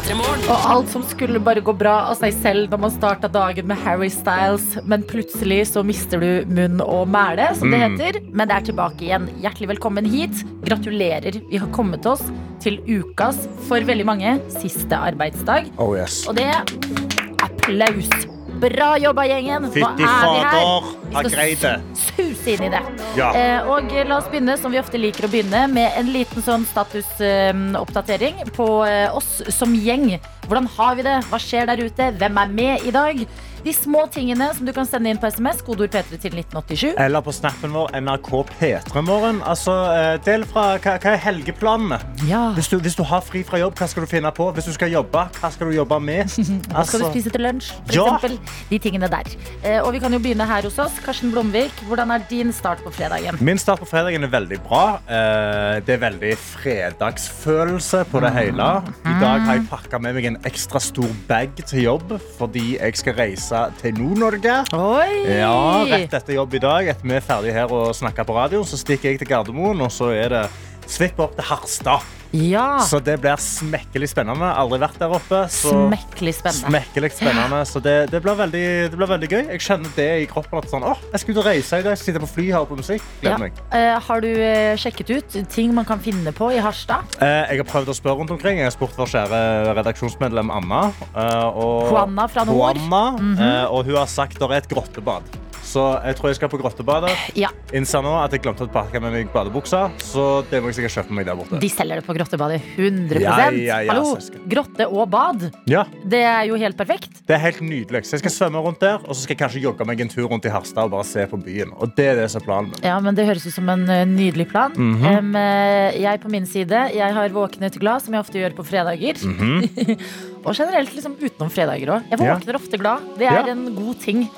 Og alt som skulle bare gå bra av seg selv når man starta dagen med Harry Styles, men plutselig så mister du munn og mæle, som det heter. Men det er tilbake igjen. Hjertelig velkommen hit. Gratulerer. Vi har kommet oss til ukas, for veldig mange, siste arbeidsdag. Oh yes. Og det applaus. Bra jobba, gjengen. Fytti er fader, har greid det. Suse inn i det. Ja. Eh, og la oss begynne, som vi ofte liker å begynne, med en liten sånn statusoppdatering på eh, oss som gjeng. Hvordan har vi det? Hva skjer der ute? Hvem er med i dag? De små tingene som du kan sende inn på SMS, kodeord P3 til 1987. Eller på snappen vår NRK P3morgen. Altså, eh, del fra hva, hva er helgeplanene? Ja. Hvis du, hvis du har fri fra jobb, hva skal du finne på? Hvis du skal jobbe, hva skal du jobbe med? Hva skal du Altså, spise til lunsj? For Ja. eksempel. De tingene der. Eh, og vi kan jo begynne her hos oss. Karsten Blomvik, hvordan er din start på fredagen? Min start på fredagen er veldig bra. Eh, Det er veldig fredagsfølelse på det hele. I dag har jeg pakka med meg en ekstra stor bag til jobb fordi jeg skal reise til Nord-Norge. Ja, rett etter jobb i dag, etter vi er ferdige her og snakker på radio, så stikker jeg til Gardermoen, og så er det svipp opp til Harstad. Ja. Så det blir smekkelig spennende. Aldri vært der oppe. Så Smekkelig spennende. smekkelig spennende. Så det, det, blir veldig, det blir veldig gøy. Jeg kjenner det i kroppen. At sånn, oh, jeg skal ut og reise i dag. Sitte på fly, høre på musikk. Ja. Gleder meg. Uh, har du eh, sjekket ut ting man kan finne på i Harstad? Uh, jeg har prøvd å spørre rundt omkring. Jeg har spurt vår kjære redaksjonsmedlem Anna. Uh, og Juana fra nord. Juana, Mhm. eh, og hun har sagt at det er et grottebad. Så jeg tror jeg skal på grottebadet. Ja. Innser nå at jeg glemte å pakke med meg badebuksa, så det må jeg sikkert kjøpe meg der borte. De selger det på Grottebadet 100 Ja, ja, Hallo, grotte og bad. Ja, Det er jo helt perfekt. Det er helt nydelig. Så jeg skal svømme rundt der, og så skal jeg kanskje jogge meg en tur rundt i Harstad og bare se på byen. Og det er det som er planen min. Ja, men Det høres ut som en eh, nydelig plan. Mm -hmm. um, jeg på min side Jeg har våknet glad, som jeg ofte gjør på fredager. og generelt liksom utenom fredager òg. Jeg våkner ofte glad. Det er en god ting.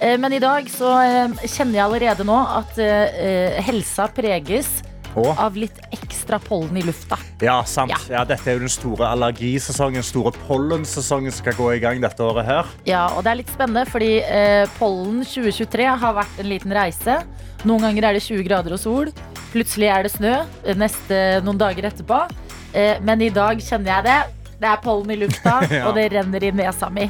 Eh, Men i dag så eh, kjenner jeg allerede nå at eh, helsa preges Og av litt ekstra pollen i lufta. ja, sant. Ja. Ja, dette er jo den store allergisesongen, store pollensesongen som skal gå i gang dette året her. Ja, og det er litt spennende, fordi eh, pollen 2023 har vært en liten reise. Noen ganger er det 20 grader og sol. Plutselig er det snø neste, noen dager etterpå. Eh, men i dag kjenner jeg det. Det er pollen i lufta, Ja. og det renner i nesa mi.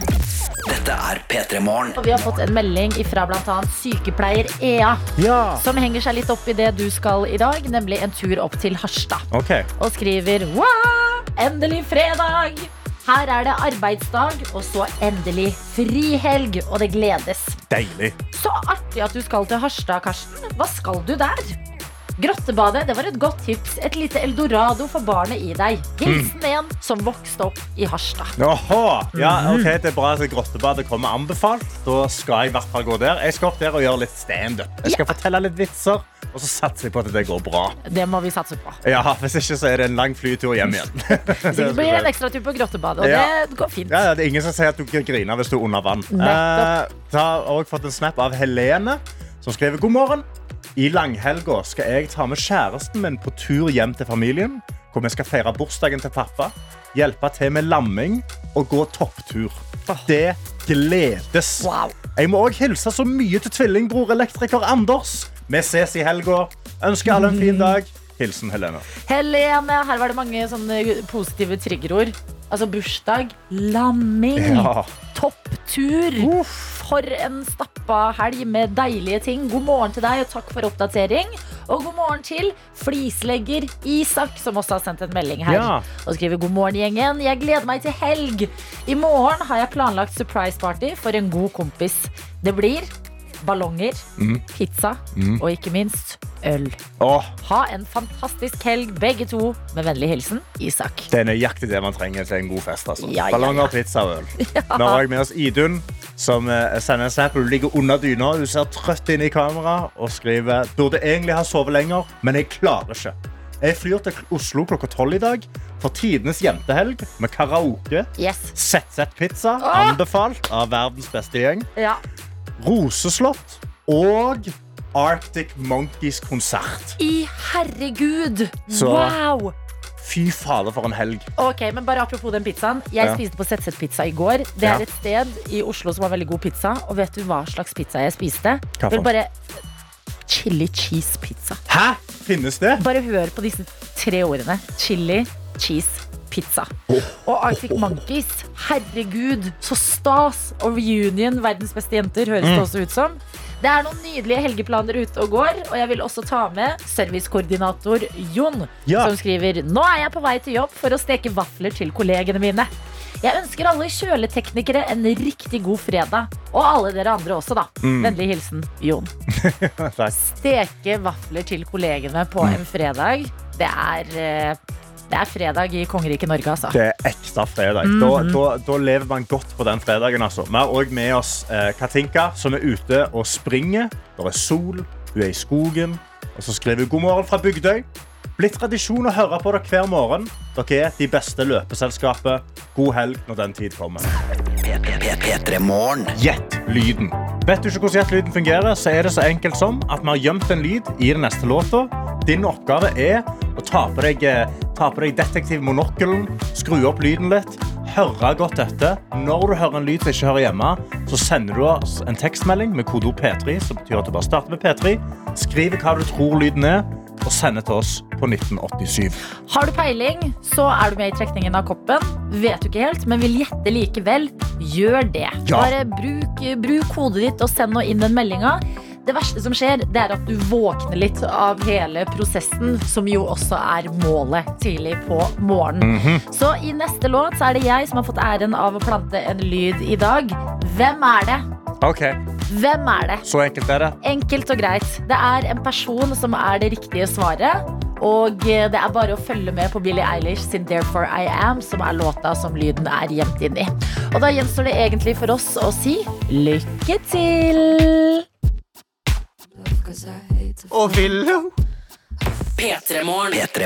Dette er P3 Morgen. Og vi har fått en melding fra bl.a. sykepleier Ea, Ja. som henger seg litt opp i det du skal i dag, nemlig en tur opp til Harstad. Okay. og skriver Wow! Endelig fredag! Her er det arbeidsdag, og så endelig frihelg, og det gledes. Deilig. Så artig at du skal til Harstad, Karsten. Hva skal du der? Grottebadet det var et godt tips. Et lite eldorado for barnet i deg. Hilsen en som vokste opp i Harstad. Åhå. Ja, Mhm. ok, Det er bra at Grottebadet kommer anbefalt. Da skal jeg i hvert fall gå der. Jeg skal opp der og gjøre litt standup. Jeg skal fortelle litt vitser, og så satser jeg på at det går bra. Det må vi satse på. Ja, Hvis ikke så er det en lang flytur hjem igjen. Det blir en ekstra tur på Grottebadet, og Ja. det går fint. Ja, ja, det er ingen som sier at du griner hvis du er under vann. Nettopp. Eh, har også fått en snap av Helene, som skriver god morgen. I langhelga skal jeg ta med kjæresten min på tur hjem til familien. Hvor vi skal feire bursdagen til pappa, hjelpe til med lamming og gå topptur. Det gledes. Wow. Jeg må òg hilse så mye til tvillingbror elektriker Anders. Vi ses i helga. Ønsker alle en fin dag. Hilsen Helene. Helene, her var det mange positive triggerord. Altså bursdag, lamming, Ja. topptur. For en stappa helg med deilige ting. God morgen til deg, og takk for oppdatering. Og god morgen til flislegger Isak, som også har sendt en melding her. Ja. Og skriver god morgen, gjengen. Jeg gleder meg til helg. I morgen har jeg planlagt surprise party for en god kompis. Det blir ballonger, Mm. pizza og ikke minst øl. Åh, Ha en fantastisk helg, begge to. Med vennlig hilsen Isak. Det er nøyaktig det man trenger til en god fest. Altså. Ja, ja, Ballonger, ja. pizza og øl. Nå har jeg med oss Idun, som eh, sender en snap. Hun ligger under dyna, hun ser trøtt inn i kamera og skriver Burde egentlig ha sovet lenger, men jeg klarer ikke. Jeg flyr til Oslo klokka tolv i dag for tidenes jentehelg med karaoke. Yes. ZZ-pizza, Åh! anbefalt av verdens beste gjeng. Ja. Roseslott og Arctic Monkeys konsert. I herregud! Så- Wow! Fy fader, for en helg. Ok, men bare Apropos den pizzaen. Jeg Ja. spiste på ZZ Pizza i går. Det Ja. er et sted i Oslo som har veldig god pizza. Og vet du hva slags pizza jeg spiste? Hva for? bare chili cheese pizza. Hæ? Finnes det? Bare hør på disse tre ordene. Chili cheese pizza. Og Arctic Monkeys. Herregud, så stas! Og Reunion, verdens beste jenter, høres Mm. det også ut som. Det er noen nydelige helgeplaner ute og går, og jeg vil også ta med servicekoordinator Jon, Ja. som skriver Nå er jeg på vei til jobb for å steke vafler til kollegene mine. Jeg ønsker alle kjøleteknikere en riktig god fredag. Og alle dere andre også, da. Mm. Vennlig hilsen Jon. Steke vafler til kollegene på en fredag. Det er, eh, det er fredag i kongeriket Norge, altså. Det er ekte fredag. da, da, da lever man godt på den fredagen. Altså. Vi har òg med oss eh, Katinka, som er ute og springer. Det er sol, hun er i skogen. Og så skriver hun god morgen fra Bygdøy. Blitt tradisjon å høre på dere hver morgen. Dere er de beste løpeselskapet. God helg når den tid kommer. Gjett lyden. Vet du ikke hvordan gjett lyden fungerer, så er det så enkelt som at vi har gjemt en lyd i den neste låta. Din oppgave er å ta på deg, eh, ta deg detektivmonokkelen, skru opp lyden litt, høre godt etter. Når du hører en lyd som ikke hører hjemme, så sender du oss en tekstmelding med kodeord P3, som betyr at du bare starter med P3, skriver hva du tror lyden er, og sende til oss på 1987. Har du peiling, så er du med i trekningen av koppen. Vet du ikke helt, men vil gjette likevel, gjør det. Ja. Bare bruk, bruk hodet ditt og send nå inn den meldinga. Det verste som skjer, det er at du våkner litt av hele prosessen, som jo også er målet tidlig på morgenen. Så i neste låt så er det jeg som har fått æren av å plante en lyd i dag. Hvem er det? Ok, Hvem er det? Så enkelt er det. Enkelt og greit. Det er en person som er det riktige svaret. Og det er bare å følge med på Billie Eilish sin 'Therefore I Am', som er låta som lyden er gjemt inn i. Og da gjenstår det egentlig for oss å si lykke til! Og Willow. P3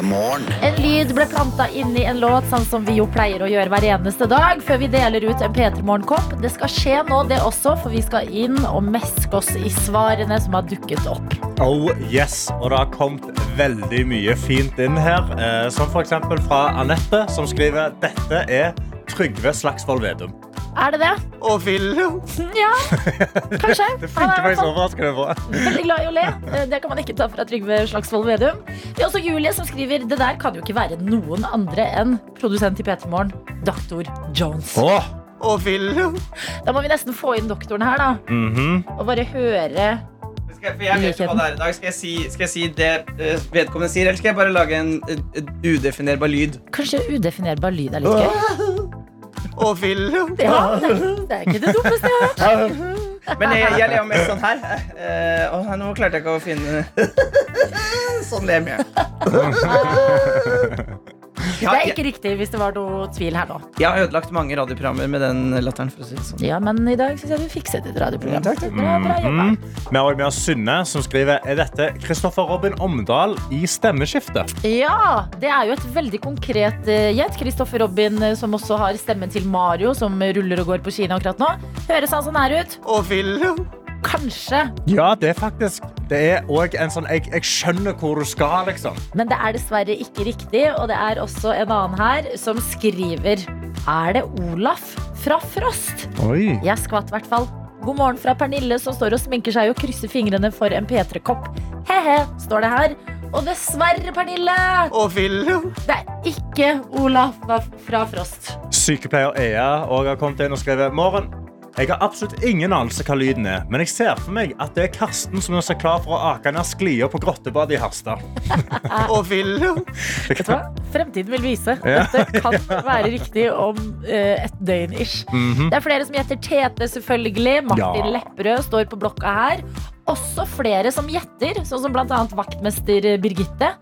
Morgen. En lyd ble planta inn i en låt, sånn som vi jo pleier å gjøre hver eneste dag, før vi deler ut en P3 Morgen-kopp. Det skal skje nå, det også, for vi skal inn og meske oss i svarene som har dukket opp. Oh yes, og det har kommet veldig mye fint inn her. Eh, som eksempel fra Anette, som skriver Dette er Trygve Slagsvold Vedum. Er det det? Og film. Ja, kanskje. Det er funker faktisk overraskende bra. Veldig glad i å le. Eh, Det kan man ikke ta fra Trygve Slagsvold Vedum. Vi har også Julie som skriver det der kan jo ikke være noen andre enn produsent i P3 Morgen, doktor Jones. Åh, Og Willow. Da må vi nesten få inn doktoren her, da. mhm. Og bare høre for jeg vet hva det er i dag. Skal jeg si, skal jeg si det eh, vedkommende sier, eller skal jeg bare lage en eh, udefinerbar lyd? Kanskje udefinerbar lyd er litt gøy. Og film. Ja, det er, det er ikke det dummeste jeg har hørt. Men jeg, jeg ler mest sånn her. Eh, og nå klarte jeg ikke å finne Sånn ler vi. Det Ja, er jeg, ikke riktig hvis det var noe tvil her nå. jeg har ødelagt mange radioprogrammer med den latteren. For å si det sånn. Ja, men i dag syns jeg du fikset et radioprogram. Takk, takk. Bra, bra jobba. Mm. Vi har også med oss Synne, som skriver Er dette Kristoffer Robin Omdal i stemmeskiftet? Ja, det er jo et veldig konkret eh, gjett. Kristoffer Robin, eh, som også har stemmen til Mario, som ruller og går på Kina akkurat nå. Høres han sånn her ut? Og Willow. Kanskje. Ja, det er faktisk Det er også en sånn jeg, jeg skjønner hvor du skal, liksom. Men det er dessverre ikke riktig, og det er også en annen her som skriver Er det Olaf fra Frost? Oi. Jeg skvatt i hvert fall. God morgen fra Pernille, som står og sminker seg og krysser fingrene for en P3-kopp. He-he, står det her. Og dessverre, Pernille, Og Willow. det er ikke Olaf fra Frost. Sykepleier Ea og har kommet inn og skrevet Morgen. Jeg har absolutt ingen anelse hva lyden er, men jeg ser for meg at det er Karsten som er så klar for å ake ned sklia på grottebadet i Harstad. Og Willow. Vet du hva? Fremtiden vil vise. Dette kan være riktig om eh, et døgn ish. Mhm. Det er flere som gjetter Tete, selvfølgelig. Martin Ja. Lepperød står på blokka her. Også flere som gjetter, sånn som annet vaktmester Birgitte.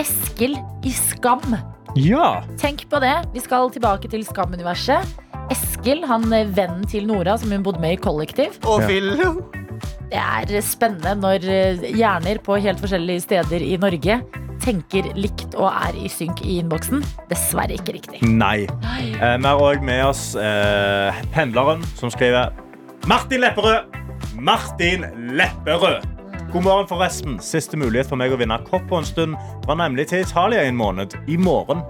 Eskil i Skam. Ja. Tenk på det. Vi skal tilbake til Skam-universet. Eskil, han eh, vennen til Nora, som hun bodde med i kollektiv. Og Phil. Det er spennende når eh, hjerner på helt forskjellige steder i Norge tenker likt og er i synk i innboksen. Dessverre ikke riktig. Nei. Eh, vi har òg med oss eh, pendleren som skriver Martin Lepperød. Martin Lepperød. God morgen, forresten. Siste mulighet for meg å vinne kopp på en stund. var nemlig til Italia i en måned. I morgen.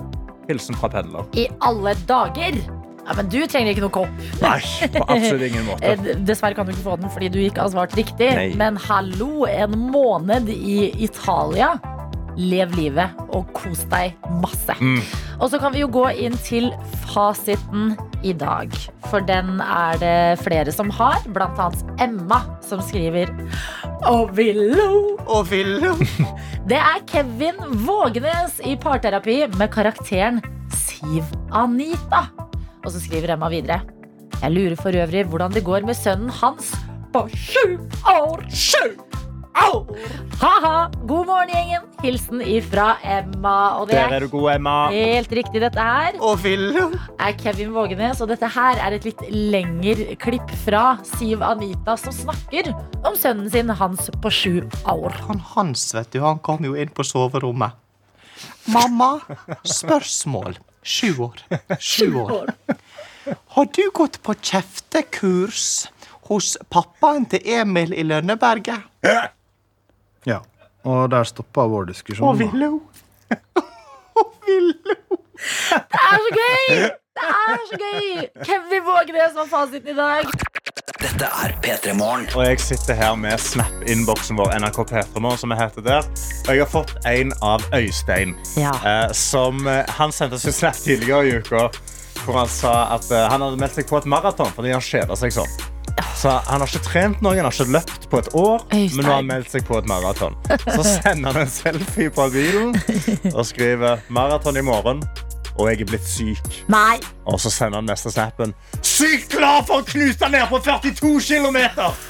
Hilsen fra pendler. I alle dager! Ja, men du trenger ikke noe kopp. Nei, på absolutt ingen måte. Eh, Dessverre kan du ikke få den fordi du ikke har svart riktig. Nei. Men hallo, en måned i Italia. Lev livet og kos deg masse. Mm. Og så kan vi jo gå inn til fasiten i dag. For den er det flere som har. Blant annet Emma, som skriver Å, villo. Og Villo. Det er Kevin Vågenes i parterapi med karakteren Siv Anita. Og så skriver Emma videre. Jeg lurer for øvrig hvordan det går med sønnen hans på sju år. Sju år! Ha-ha. God morgen, gjengen. Hilsen ifra Emma. Og det Der er du god, Emma. helt riktig, dette her Og Phil. er Kevin Vågenes, og dette her er et litt lengre klipp fra Siv Anita som snakker om sønnen sin, Hans på sju år. Han Hans, vet du, han kom jo inn på soverommet. Mamma, spørsmål. Sju år. Sju år. Har du gått på kjeftekurs hos pappaen til Emil i Lønneberget? Ja, og der stoppa vår Å, diskusjon. hun? Villo. Å, Villo. Det er så gøy! Det er så gøy! Kevin Vågenes var fasiten i dag. Dette er P3 Morgen. Og jeg sitter her med Snap-innboksen vår, NRK P3morgen, som jeg heter der. Og jeg har fått en av Øystein, Ja. eh, som eh, Han sendte oss en snap tidligere i uka hvor han sa at eh, han hadde meldt seg på et maraton fordi han kjeda seg sånn. Så han har ikke trent noe, han har ikke løpt på et år, Øystein. men nå har han meldt seg på et maraton. Så sender han en selfie på bilen og skriver 'maraton i morgen', og jeg er blitt syk. Nei. Og så sender han neste snappen. Sykt klar for å knuse ned på 42 km!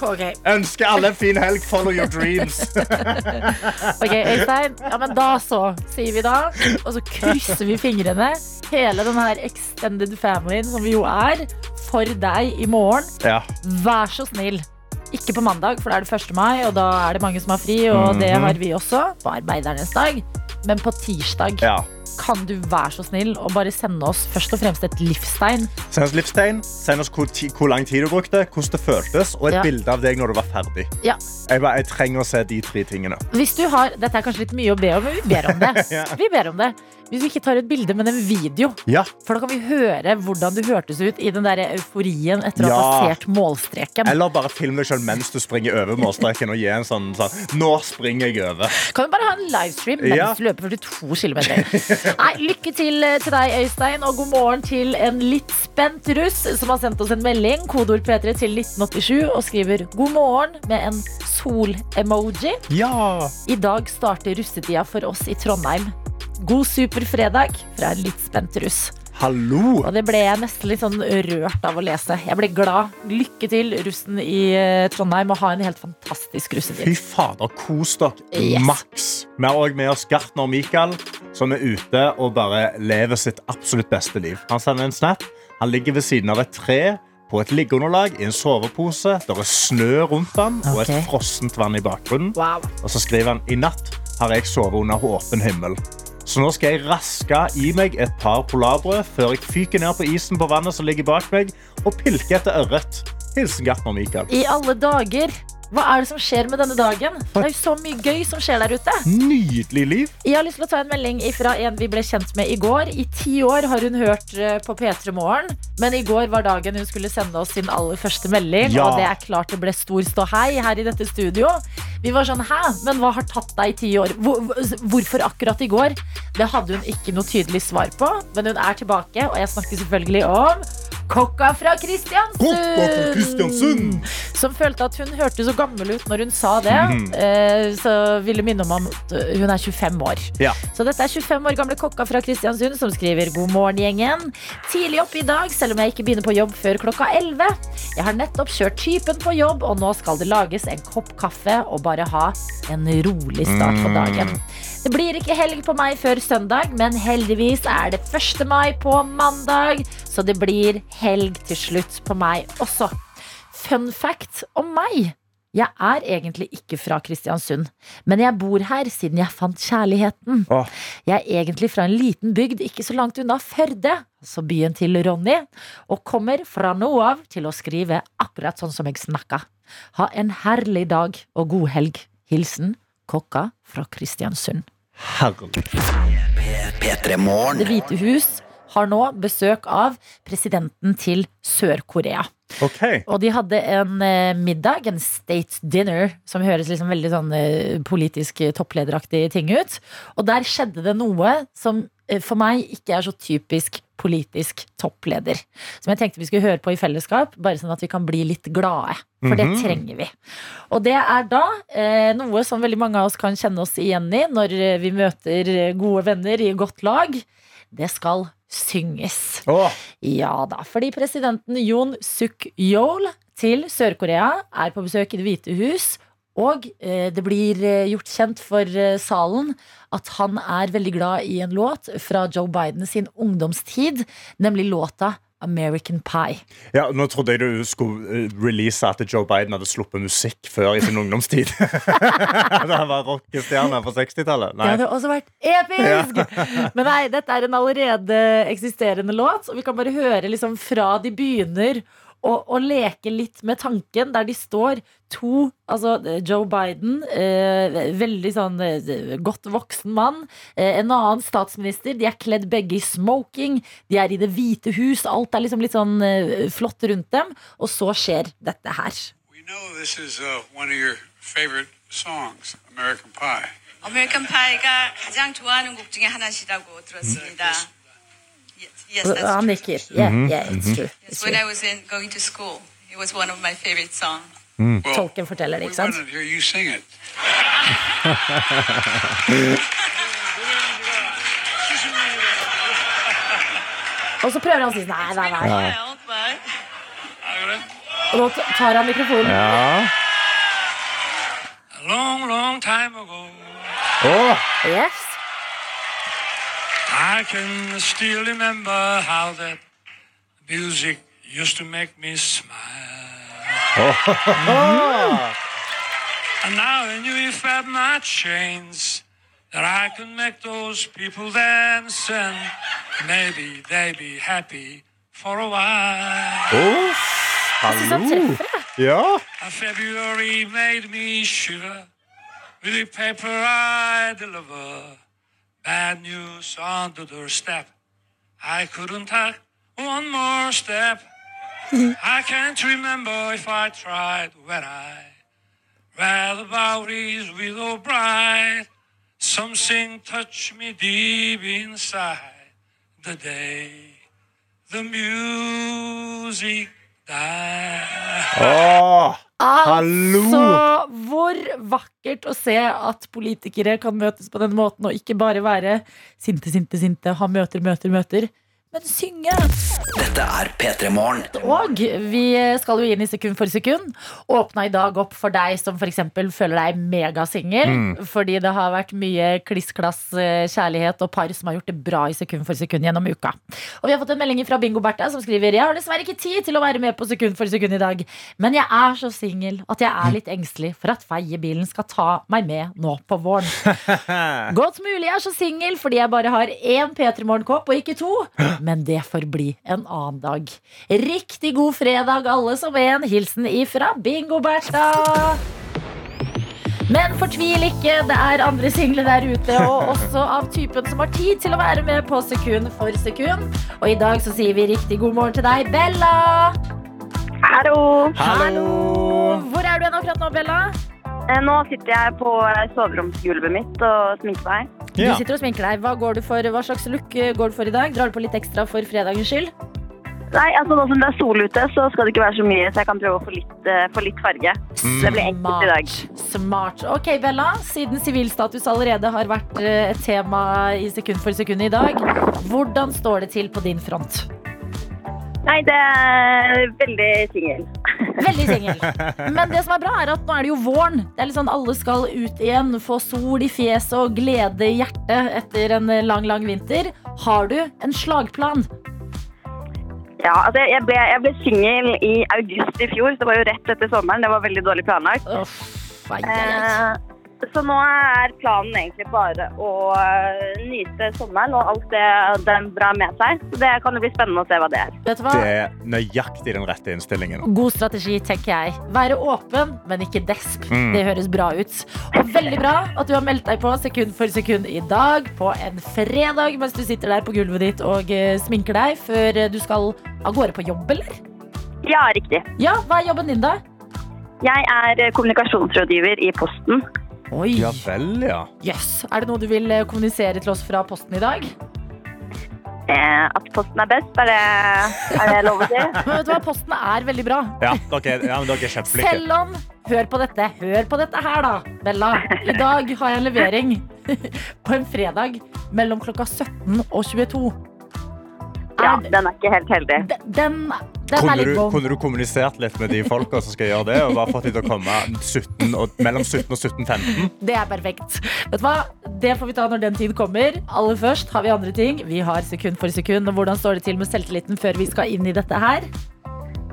Okay. Ønsker alle en fin helg. Follow your dreams. ok, Øystein. Ja, men da så, sier vi da. Og så krysser vi fingrene. Hele den her extended familyen som vi jo er, for deg i morgen. Ja. Vær så snill. Ikke på mandag, for da er det 1. mai, og da er det mange som har fri, og det har vi også, på arbeidernes dag. Men på tirsdag ja. Kan du være så snill og bare sende oss først og fremst et livstegn. Send oss livstegn. Send oss hvor, hvor lang tid du brukte, hvordan det føltes, og et Ja. bilde av deg når du var ferdig. Ja. Jeg, jeg trenger å se de tre tingene. Hvis du har, Dette er kanskje litt mye å be om, men vi ber om det. Ja. Vi ber om det. Hvis vi ikke tar et bilde, men en video. Ja. For da kan vi høre hvordan du hørtes ut i den der euforien etter å ha passert målstreken. Eller bare film deg selv mens du springer over målstreken og gi en sånn, sånn Nå springer jeg over. Kan du bare ha en livestream mens du løper 42 km? Nei, lykke til eh, til deg, Øystein, og god morgen til en litt spent russ som har sendt oss en melding, kodeord P3 til 1987, og skriver god morgen med en sol-emoji. Ja. I dag starter russetida for oss i Trondheim. God superfredag fra en litt spent russ. Hallo. Og det ble jeg nesten litt sånn rørt av å lese. Jeg ble glad. Lykke til, russen i eh, Trondheim, og ha en helt fantastisk Fy russetid. fader, kos dere Yes. maks. Vi har òg med oss Gartner Mikael, som er ute og bare lever sitt absolutt beste liv. Han sender en snap. Han ligger ved siden av et tre på et liggeunderlag i en sovepose. Det er snø rundt han og et frossent vann i bakgrunnen. Wow. Og så skriver han i natt har jeg sovet under åpen himmel. Så nå skal jeg raske i meg et par polarbrød før jeg fyker ned på isen på vannet som ligger bak meg, og pilke etter ørret. Hilsen Gartner Mikael. I alle dager. Hva er det som skjer med denne dagen? Det er jo så mye gøy som skjer der ute. Nydelig liv. Jeg har lyst til å ta en melding fra en vi ble kjent med i går. I ti år har hun hørt eh, på P3 Morgen, men i går var dagen hun skulle sende oss sin aller første melding. Ja. Og det er klart det ble stor ståhei her i dette studio. Vi var sånn, hæ, men hva har tatt deg i ti år? Hvor, hvor- hvorfor akkurat i går? Det hadde hun ikke noe tydelig svar på, men hun er tilbake, og jeg snakker selvfølgelig om Kokka fra Kristiansund! Kokka fra Kristiansund! Som følte at hun hørte så gammel ut når hun sa det. Mm. Så vil ville minne om at hun er 25 år. Ja. Så dette er 25 år gamle kokka fra Kristiansund som skriver God morgen, gjengen. Tidlig opp i dag, selv om jeg ikke begynner på jobb før klokka 11. Jeg har nettopp kjørt typen på jobb, og nå skal det lages en kopp kaffe og bare ha en rolig start på dagen. Det blir ikke helg på meg før søndag, men heldigvis er det 1. mai på mandag, så det blir helg til slutt på meg også. Fun fact om meg. Jeg er egentlig ikke fra Kristiansund, men jeg bor her siden jeg fant kjærligheten. Åh. Jeg er egentlig fra en liten bygd ikke så langt unna Førde, altså byen til Ronny, og kommer fra nå av til å skrive akkurat sånn som jeg snakka. Ha en herlig dag og god helg. Hilsen kokka fra Kristiansund. Herlig. Det hvite hus har nå besøk av presidenten til Sør-Korea. OK. Og de hadde en eh, middag, en state dinner, som høres liksom veldig sånn eh, politisk eh, topplederaktig ting ut. Og der skjedde det noe som for meg ikke er så typisk politisk toppleder. Som jeg tenkte vi skulle høre på i fellesskap, bare sånn at vi kan bli litt glade. For det Mhm. trenger vi. Og det er da eh, noe som veldig mange av oss kan kjenne oss igjen i når vi møter gode venner i godt lag. Det skal synges. Åh, Ja da, fordi presidenten Yoon Suk Yeol til Sør-Korea er på besøk i Det hvite hus. Og eh, det blir eh, gjort kjent for eh, salen at han er veldig glad i en låt fra Joe Biden sin ungdomstid, nemlig låta American Pie. ja, nå trodde jeg du skulle eh, release at Joe Biden hadde sluppet musikk før i sin ungdomstid. han var rockestjerne på 60-tallet. Det hadde også vært episk! Men nei, dette er en allerede eksisterende låt, og vi kan bare høre liksom fra de begynner å, å leke litt med tanken, der de står to Altså Joe Biden, eh, veldig sånn eh, godt voksen mann, eh, en annen statsminister, de er kledd begge i smoking, de er i Det hvite hus, alt er liksom litt sånn eh, flott rundt dem, og så skjer dette her. We know this is uh, one of your favorite songs, American Pie. 아메리칸 파이가 가장 좋아하는 곡 중에 하나시라고 들었습니다. Yes, yes, that's han true. nikker. Yeah, yeah, it's true. It's Yes, when. I was in, going to school, it was one of my favorite songs. Well, Tolken forteller det, ikke sant? want to hear you sing it. Og så prøver han å si sånn, nei, nei, nei. Og nå tar han mikrofonen. Ja. Long, long time ago, Åh, Yes. I can still remember how that music used to make me smile. Oh. And now I knew if I had my chains that I could make those people dance and maybe they'd be happy for a while. Oh, Synes han hallo. treffer. Ja. A February made me shiver with the paper I deliver. Bad news on the doorstep. I couldn't take one more step. I can't remember if I tried when I read about his widow bride. Something touched me deep inside the day the music died. Oh. Hallo. Hvor vakkert å se at politikere kan møtes på den måten, og ikke bare være sinte, sinte, sinte, ha møter, møter, møter, men synge. Dette er P3 Morgen. Og vi skal jo inn i sekund for sekund. Åpna i dag opp for deg som f.eks. føler deg megasingel. Fordi det har vært mye kliss-klass eh, kjærlighet og par som har gjort det bra i sekund for sekund gjennom uka. Og vi har fått en melding fra Bingo Bertha som skriver Jeg har dessverre ikke tid til å være med på sekund for sekund i dag, men jeg er så singel at jeg er litt engstelig for at feiebilen skal ta meg med nå på våren. Godt mulig jeg er så singel fordi jeg bare har én P3 Morgenkopp og ikke to. Men det får bli en annen dag. Riktig god fredag, alle som en. Hilsen ifra Bingo-Bertha. Men fortvil ikke, det er andre single der ute, og også av typen som har tid til å være med på sekund for sekund. Og i dag så sier vi riktig god morgen til deg, Bella. Hallo. Hallo. Hvor er du hen akkurat nå, Bella? Eh, Nå sitter jeg på soveromsgulvet mitt og sminker meg. Du sitter og sminker deg. Hva, går du for, hva slags look går du for i dag? Drar du på litt ekstra for fredagens skyld? Nei, altså Nå som det er sol ute, så skal det ikke være så mye, så jeg kan prøve å få litt, uh, få litt farge. Det blir enkelt i dag. Smart. Ok, Bella. Siden sivilstatus allerede har vært eh, et tema i sekund for sekund i dag, hvordan står det til på din front? Nei, det er veldig singel. Veldig singel. Men det som er bra, er at nå er det jo våren. Det er litt sånn Alle skal ut igjen, få sol i fjeset og glede i hjertet etter en lang, lang vinter. Har du en slagplan? Ja, altså Jeg ble, jeg ble singel i august i fjor, så det var jo rett etter sommeren. Det var veldig dårlig planlagt. Uff, ai. Eh, så nå er planen egentlig bare å øh, nyte sommeren og alt det den drar med seg. Så det kan jo bli spennende å se hva det er. Vet du hva? Det er nøyaktig den rette innstillingen. God strategi, tenker jeg. Være åpen, men ikke desp. Mm. Det høres bra ut. Og veldig bra at du har meldt deg på sekund for sekund i dag på en fredag mens du sitter der på gulvet ditt og eh, sminker deg før eh, du skal av gårde på jobb, eller? Ja, riktig. Ja, hva er jobben din, da? Jeg er kommunikasjonsrådgiver i Posten. Oi. Ja vel, ja. Yes. Er det noe du vil eh, kommunisere til oss fra Posten i dag? Eh, at Posten er best, er det, er det lov å si? Men vet du hva, Posten er veldig bra. Ja, er- ja, men dere er kjempeflinke. Selv om Hør på dette. Hør på dette her, da, Bella. I dag har jeg en levering på en fredag mellom klokka 17 og 22. Ja, den er ikke helt heldig. Den, den, Kunne du, kunne du kommunisert litt med de folka som skal gjøre det, og bare fått de til å komme 17 og, mellom 17 og 17.15? Det er perfekt. Vet du hva? Det får vi ta når den tid kommer. Aller først har vi andre ting. Vi har sekund for sekund. Og hvordan står det til med selvtilliten før vi skal inn i dette her?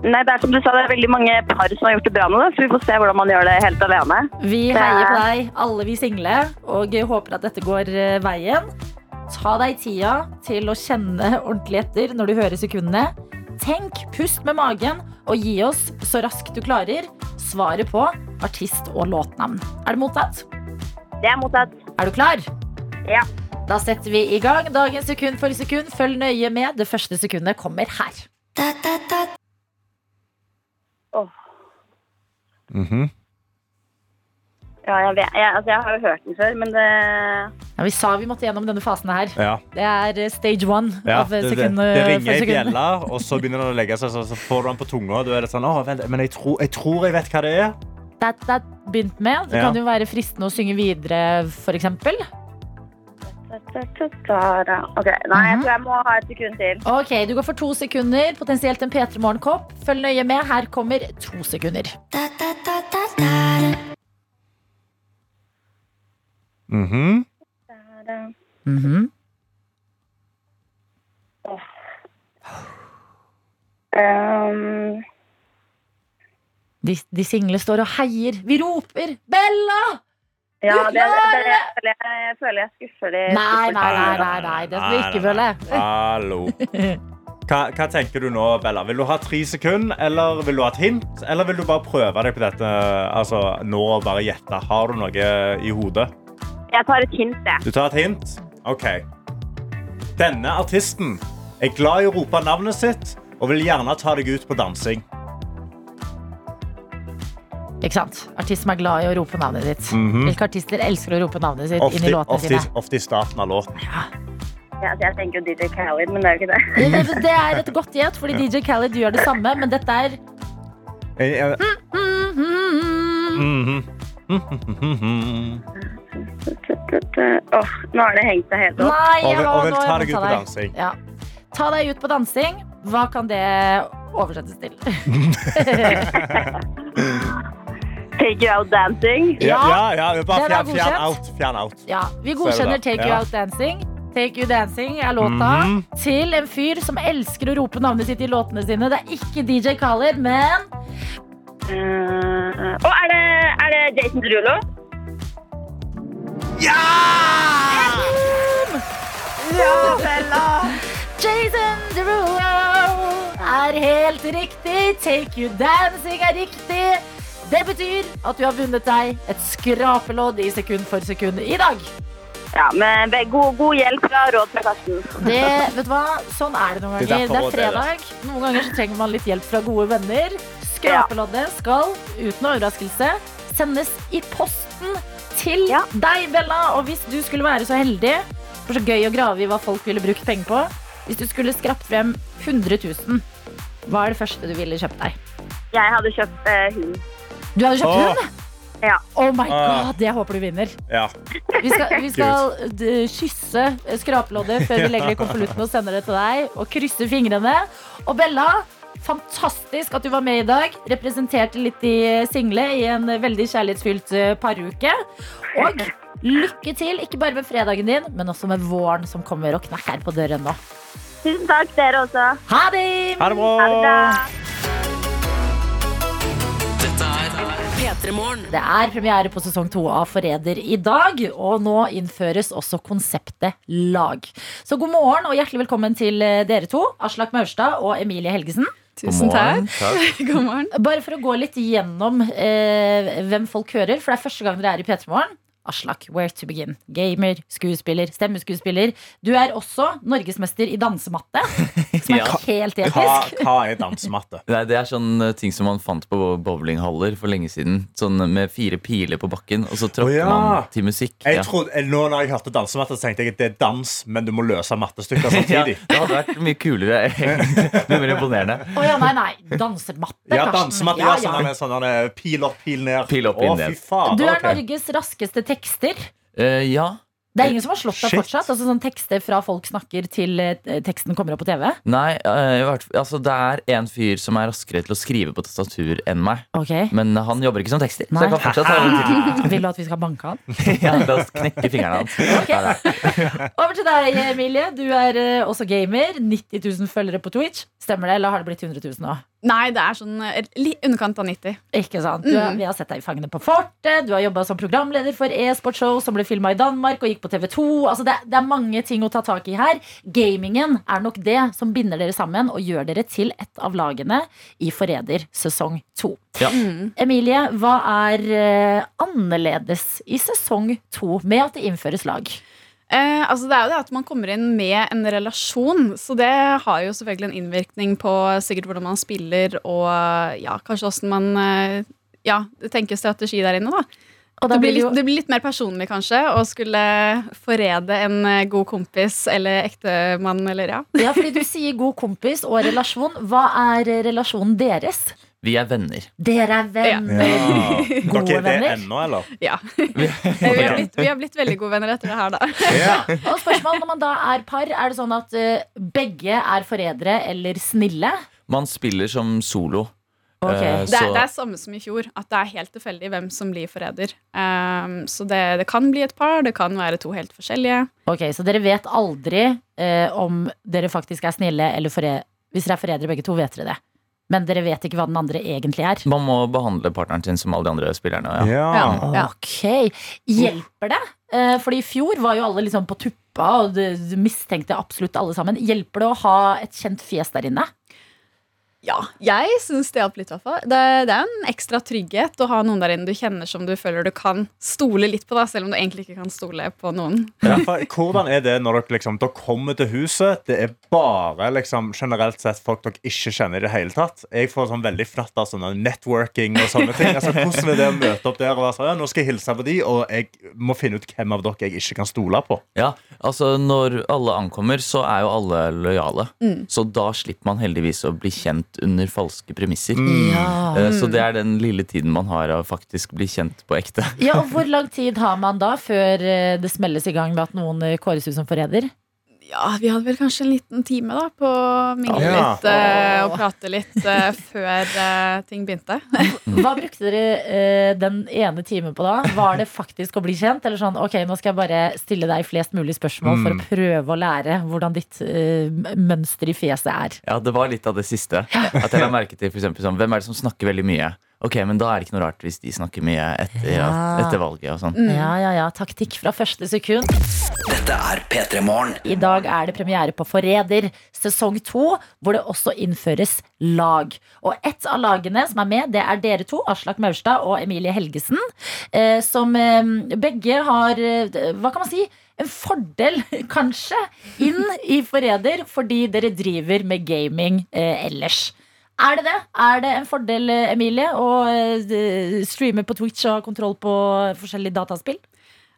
Nei, det er som du sa, det er veldig mange par som har gjort det bra nå, så vi får se hvordan man gjør det helt alene. Vi er- heier på deg, alle vi single, og håper at dette går eh, veien. Ta deg tida til å kjenne ordentlig etter når du hører sekundene. Tenk, pust med magen, og gi oss så raskt du klarer svaret på artist og låtnavn. Er det mottatt? Det er mottatt. Er du klar? Ja. Da setter vi i gang dagens sekund for sekund. Følg nøye med. Det første sekundet kommer her. Mhm. Ja, jeg, vet, jeg, altså, jeg har jo hørt den før, men det Ja, vi sa vi måtte gjennom denne fasen her. Ja. Det er eh, stage one Ja, av eh, det, det, sekund det ringer i bjella, og så begynner den å legge seg, så, så får du den på tunga. Og du er litt sånn, Åh, vel, men jeg tror, jeg tror jeg vet hva det er. that, that begynt med. Det Ja. kan jo være fristende å synge videre, for eksempel. Ok, Nei, jeg tror jeg må ha et sekund til. Ok, Du går for to sekunder, potensielt en P3 Morgen-kopp. Følg nøye med. Her kommer to sekunder. Mhm. -hmm. Um, de, de single står og heier. Vi roper 'Bella!' ja, det, det, det, jeg, jeg føler jeg skuffer de Nei, nei, nei, nei, nei, det skal vi ikke føle. Hallo. Hva, hva tenker du nå, Bella? Vil du ha tre sekunder, eller vil du ha et hint? Eller vil du bare prøve deg på dette altså, nå og bare gjette? Har du noe i hodet? Jeg tar et hint, jeg. Du tar et hint? OK. Denne artisten er glad i å rope navnet sitt og vil gjerne ta deg ut på dansing. Ikke sant? Artist som er glad i å rope navnet sitt. -hmm. Hvilke artister elsker å rope navnet sitt inn Ofte, i låtene ofte, sine? ofte i starten av låten. Ja, Ja, jeg tenker jo DJ Khaled, men det er jo ikke det. Det, det er et godt gjett, fordi DJ Khaled gjør det samme, men dette er mm -hmm. Mm Mhm. Åh, nå har det hengt seg helt opp. Nei, har og vil nå ta deg ut på dansing. Ja. Ta deg ut på dansing. Hva kan det oversettes til? Take you out dancing. Ja, ja, ja, bare er fjern, fjern out. Fjern out. Ja, vi er godkjenner. Take You Ja. Out Dancing. Take You Dancing er låta Mhm. til en fyr som elsker å rope navnet sitt i låtene sine. Det er ikke DJ Khaled, men Uh, og er det, er det Jason Derulo? Ja, Bella! Jason Derulo er helt riktig. Take You Dancing er riktig. Det betyr at du har vunnet deg et skrapelodd i sekund for sekund i dag. Ja, med god, god hjelp fra råd fra Karsten. Det, vet du hva? Sånn er det noen Det er ganger. Det er fredag. Noen ganger så trenger man litt hjelp fra gode venner. Skrapeloddet skal, uten overraskelse, sendes i posten til deg, Bella. Og hvis du skulle være så heldig For så gøy å grave i hva folk ville brukt penger på. Hvis du skulle skrapt frem 100 000, hva er det første du ville kjøpt deg? Jeg hadde kjøpt eh, hund. Du hadde kjøpt Åh. hund? Ja. Oh my god, det håper du vinner. Ja. Vi skal, vi skal kysse skrapeloddet før vi legger det i konvolutten og sender det til deg. Og krysse fingrene. Og Bella, fantastisk at du var med i dag. Representerte litt i single i en veldig kjærlighetsfylt eh, paruke. Og lykke til, ikke bare med fredagen din, men også med våren som kommer og knakker på døren nå. Tusen takk, dere også. Ha det! Ha det bra. Ha det bra. Dette er Det er premiere på sesong to av Forræder i dag, og nå innføres også konseptet lag. Så god morgen og hjertelig velkommen til eh, dere to, Aslak Maurstad og Emilie Helgesen. Tusen takk. God morgen. Bare for å gå litt gjennom eh, hvem folk hører, for det er første gang dere er i P3 Morgen. Aslak, where to begin? Gamer, skuespiller, stemmeskuespiller. Du er også norgesmester i dansematte, som er Ja. helt Hva, episk. hva er dansematte? Nei, det er sånn ting som man fant på bowlinghaller for lenge siden. Sånn med fire piler på bakken, og så tråkker oh, ja. man til musikk. Jeg Ja. trodde, eh, nå når jeg hørte dansematte, så tenkte jeg at det er dans, men du må løse mattestykker Ja, samtidig. det hadde vært mye kulere. egentlig. Mye mer imponerende. Å ja, nei, nei. Dansematte, Ja, dansematte. Ja, Ja, ja. sånn, sånn, sånn, pil opp, pil ned. Pil opp, pil ned. fy faen. Du er okay. Norges raskeste tekster. Uh, ja. Det er ingen som har slått deg Shit. fortsatt? Altså sånn Tekster fra folk snakker til eh, teksten kommer opp på TV? Nei, eh, i hvert fall- altså, det er en fyr som er raskere til å skrive på tastatur enn meg. Ok Men han jobber ikke som tekster. Nei. Så jeg kan fortsatt ta den til. Vil du at vi skal banke han? Ja, La oss knekke fingrene hans. Ok. Nei. Over til deg, Emilie. Du er eh, også gamer. 90 000 følgere på Twitch. Stemmer det, eller har det blitt 100 000 nå? Nei, det er sånn litt underkant av 90. Ikke sant? Du, Mm. Vi har sett deg i Fangene på fortet. Du har jobba som programleder for e-sportshow som ble filma i Danmark og gikk på TV2. Altså, det, det er mange ting å ta tak i her. Gamingen er nok det som binder dere sammen og gjør dere til et av lagene i Forræder sesong to. Ja. Emilie, hva er eh, annerledes i sesong to med at det innføres lag? Eh, altså det er jo det at man kommer inn med en relasjon, så det har jo selvfølgelig en innvirkning på sikkert hvordan man spiller, og ja, kanskje åssen man eh, ja, tenker strategi der inne, da. Det, blir litt, det blir litt mer personlig, kanskje, å skulle forræde en eh, god kompis eller ektemann, eller ja. Ja, fordi du sier god kompis og relasjon. Hva er relasjonen deres? Vi er venner. Dere er venner. Ja. Gode er det venner. ennå, eller? Ja. vi, har blitt, vi har blitt veldig gode venner etter det her, da. Ja. Og spørsmål, Når man da er par, er det sånn at uh, begge er forrædere eller snille? Man spiller som solo. Okay. Uh, Det er, så- det er samme som i fjor, at det er helt tilfeldig hvem som blir forræder. Um, så det, det kan bli et par, det kan være to helt forskjellige. Ok, Så dere vet aldri uh, om dere faktisk er snille eller forrædere? Hvis dere er forrædere begge to, vet dere det. Men dere vet ikke hva den andre egentlig er. Man må behandle partneren sin som alle de andre spillerne. Ja. Ja. Ja. Ok, Hjelper det? Eh, Fordi i fjor var jo alle liksom på tuppa, og du du mistenkte absolutt alle sammen. Hjelper det å ha et kjent fjes der inne? Ja, jeg syns det hjalp litt. i hvert fall. Det, det er en ekstra trygghet å ha noen der inne du kjenner som du føler du kan stole litt på, da, selv om du egentlig ikke kan stole på noen. Ja, for Hvordan er det når dere liksom Dere kommer til huset, det er bare liksom generelt sett folk dere ikke kjenner i det hele tatt. Jeg får sånn veldig fnatt av sånne networking og sånne ting. Altså, Hvordan er det å møte opp der og være sånn, ja, nå skal jeg hilse på de, og jeg må finne ut hvem av dere jeg ikke kan stole på? Ja, altså Når alle ankommer, så er jo alle lojale. Mm. Så da slipper man heldigvis å bli kjent under falske premisser. Ja. Eh, Så det er den lille tiden man har av faktisk bli kjent på ekte. Ja, og Hvor lang tid har man da før eh, det smelles i gang med at noen eh, kåres ut som forræder? Ja, vi hadde vel kanskje en liten time da på å mingle Ja. litt eh, og prate litt eh, før eh, ting begynte. Hva brukte dere eh, den ene timen på da? Var det faktisk å bli kjent? Eller sånn, ok, nå skal jeg bare stille deg flest mulig spørsmål for å prøve å lære hvordan ditt eh, mønster i fjeset er? Ja, Det var litt av det siste. At jeg la merke til for eksempel, sånn, Hvem er det som snakker veldig mye? Ok, men Da er det ikke noe rart hvis de snakker mye etter, Ja. etter valget. og sånn Ja, ja, ja. Taktikk fra første sekund. Dette er P3 Morgen. I dag er det premiere på Forræder sesong to, hvor det også innføres lag. Og ett av lagene som er med, det er dere to, Aslak Maurstad og Emilie Helgesen. Eh, som eh, begge har, eh, hva kan man si, en fordel, kanskje, inn i Forræder fordi dere driver med gaming eh, ellers. Er det det? Er det en fordel, eh, Emilie, å eh, streame på Twitch og ha kontroll på forskjellige dataspill?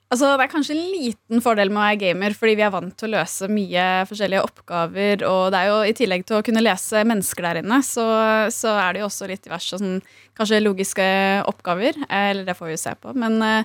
Altså, Det er kanskje en liten fordel med å være gamer, fordi vi er vant til å løse mye forskjellige oppgaver. Og det er jo i tillegg til å kunne lese mennesker der inne, så, så er det jo også litt diverse sånn, kanskje logiske oppgaver. eh, Eller det får vi jo se på. Men, eh,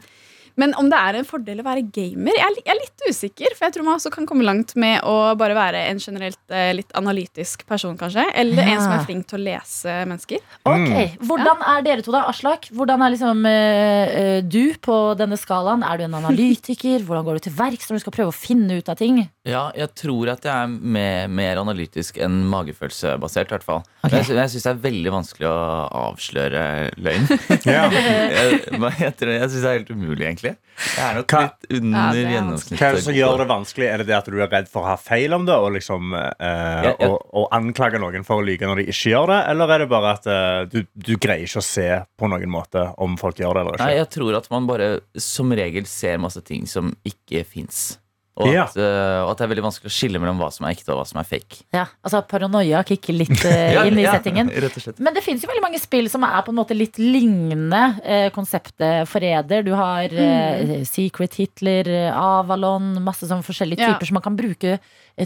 Men om det er en fordel å være gamer, jeg er, jeg er litt usikker. For jeg tror man også kan komme langt med å bare være en generelt eh, litt analytisk person, kanskje. Eller en som er flink til å lese mennesker. Ok, Hvordan er dere to, da? Aslak, hvordan er liksom eh, du på denne skalaen? Er du en analytiker? Hvordan går du til verks når du skal prøve å finne ut av ting? Ja, jeg tror at jeg er mer, mer analytisk enn magefølelsebasert. i hvert fall Men Jeg, jeg syns det er veldig vanskelig å avsløre løgn. Ja. jeg men jeg, jeg syns det er helt umulig, egentlig. Jeg er nok Hva- litt under Ja, det er gjennomsnittet. Hva er det som gjør det vanskelig? Er det det at du er redd for å ha feil om det? Og liksom eh, Ja, ja. Og, og anklage noen for å lyge når de ikke gjør det? Eller er det bare at eh, du, du greier ikke å se på noen måte om folk gjør det eller Nei, jeg tror at man bare som regel ser masse ting som ikke fins. Og, Ja. at, eh, og at det er veldig vanskelig å skille mellom hva som er ekte og hva som er fake. Ja, altså Paranoia kicker litt eh, Ja, inn i ja, settingen. Rett og slett. Men det finnes jo veldig mange spill som er på en måte litt lignende uh, konseptet forræder. Du har eh, Secret Hitler, Avalon, masse sånn forskjellige Ja. typer som man kan bruke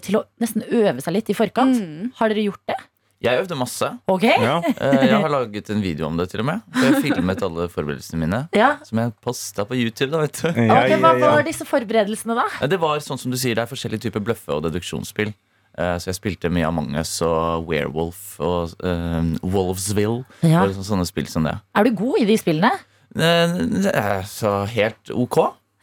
til å nesten øve seg litt i forkant. Mm. Har dere gjort det? Jeg øvde masse. Okay. Ja. Eh, Jeg har laget en video om det, til og med. Jeg filmet alle forberedelsene mine. Ja. Som jeg posta på YouTube. da, vet du Ja, Ok, Hva ja. var disse forberedelsene, da? Det var sånn som du sier, det er forskjellige typer bløffe- og deduksjonsspill. Eh, Så jeg spilte mye Among us og Werewolf og eh, Wolvesville. Ja. Og sånne spill som det. Er du god i de spillene? Det så helt ok.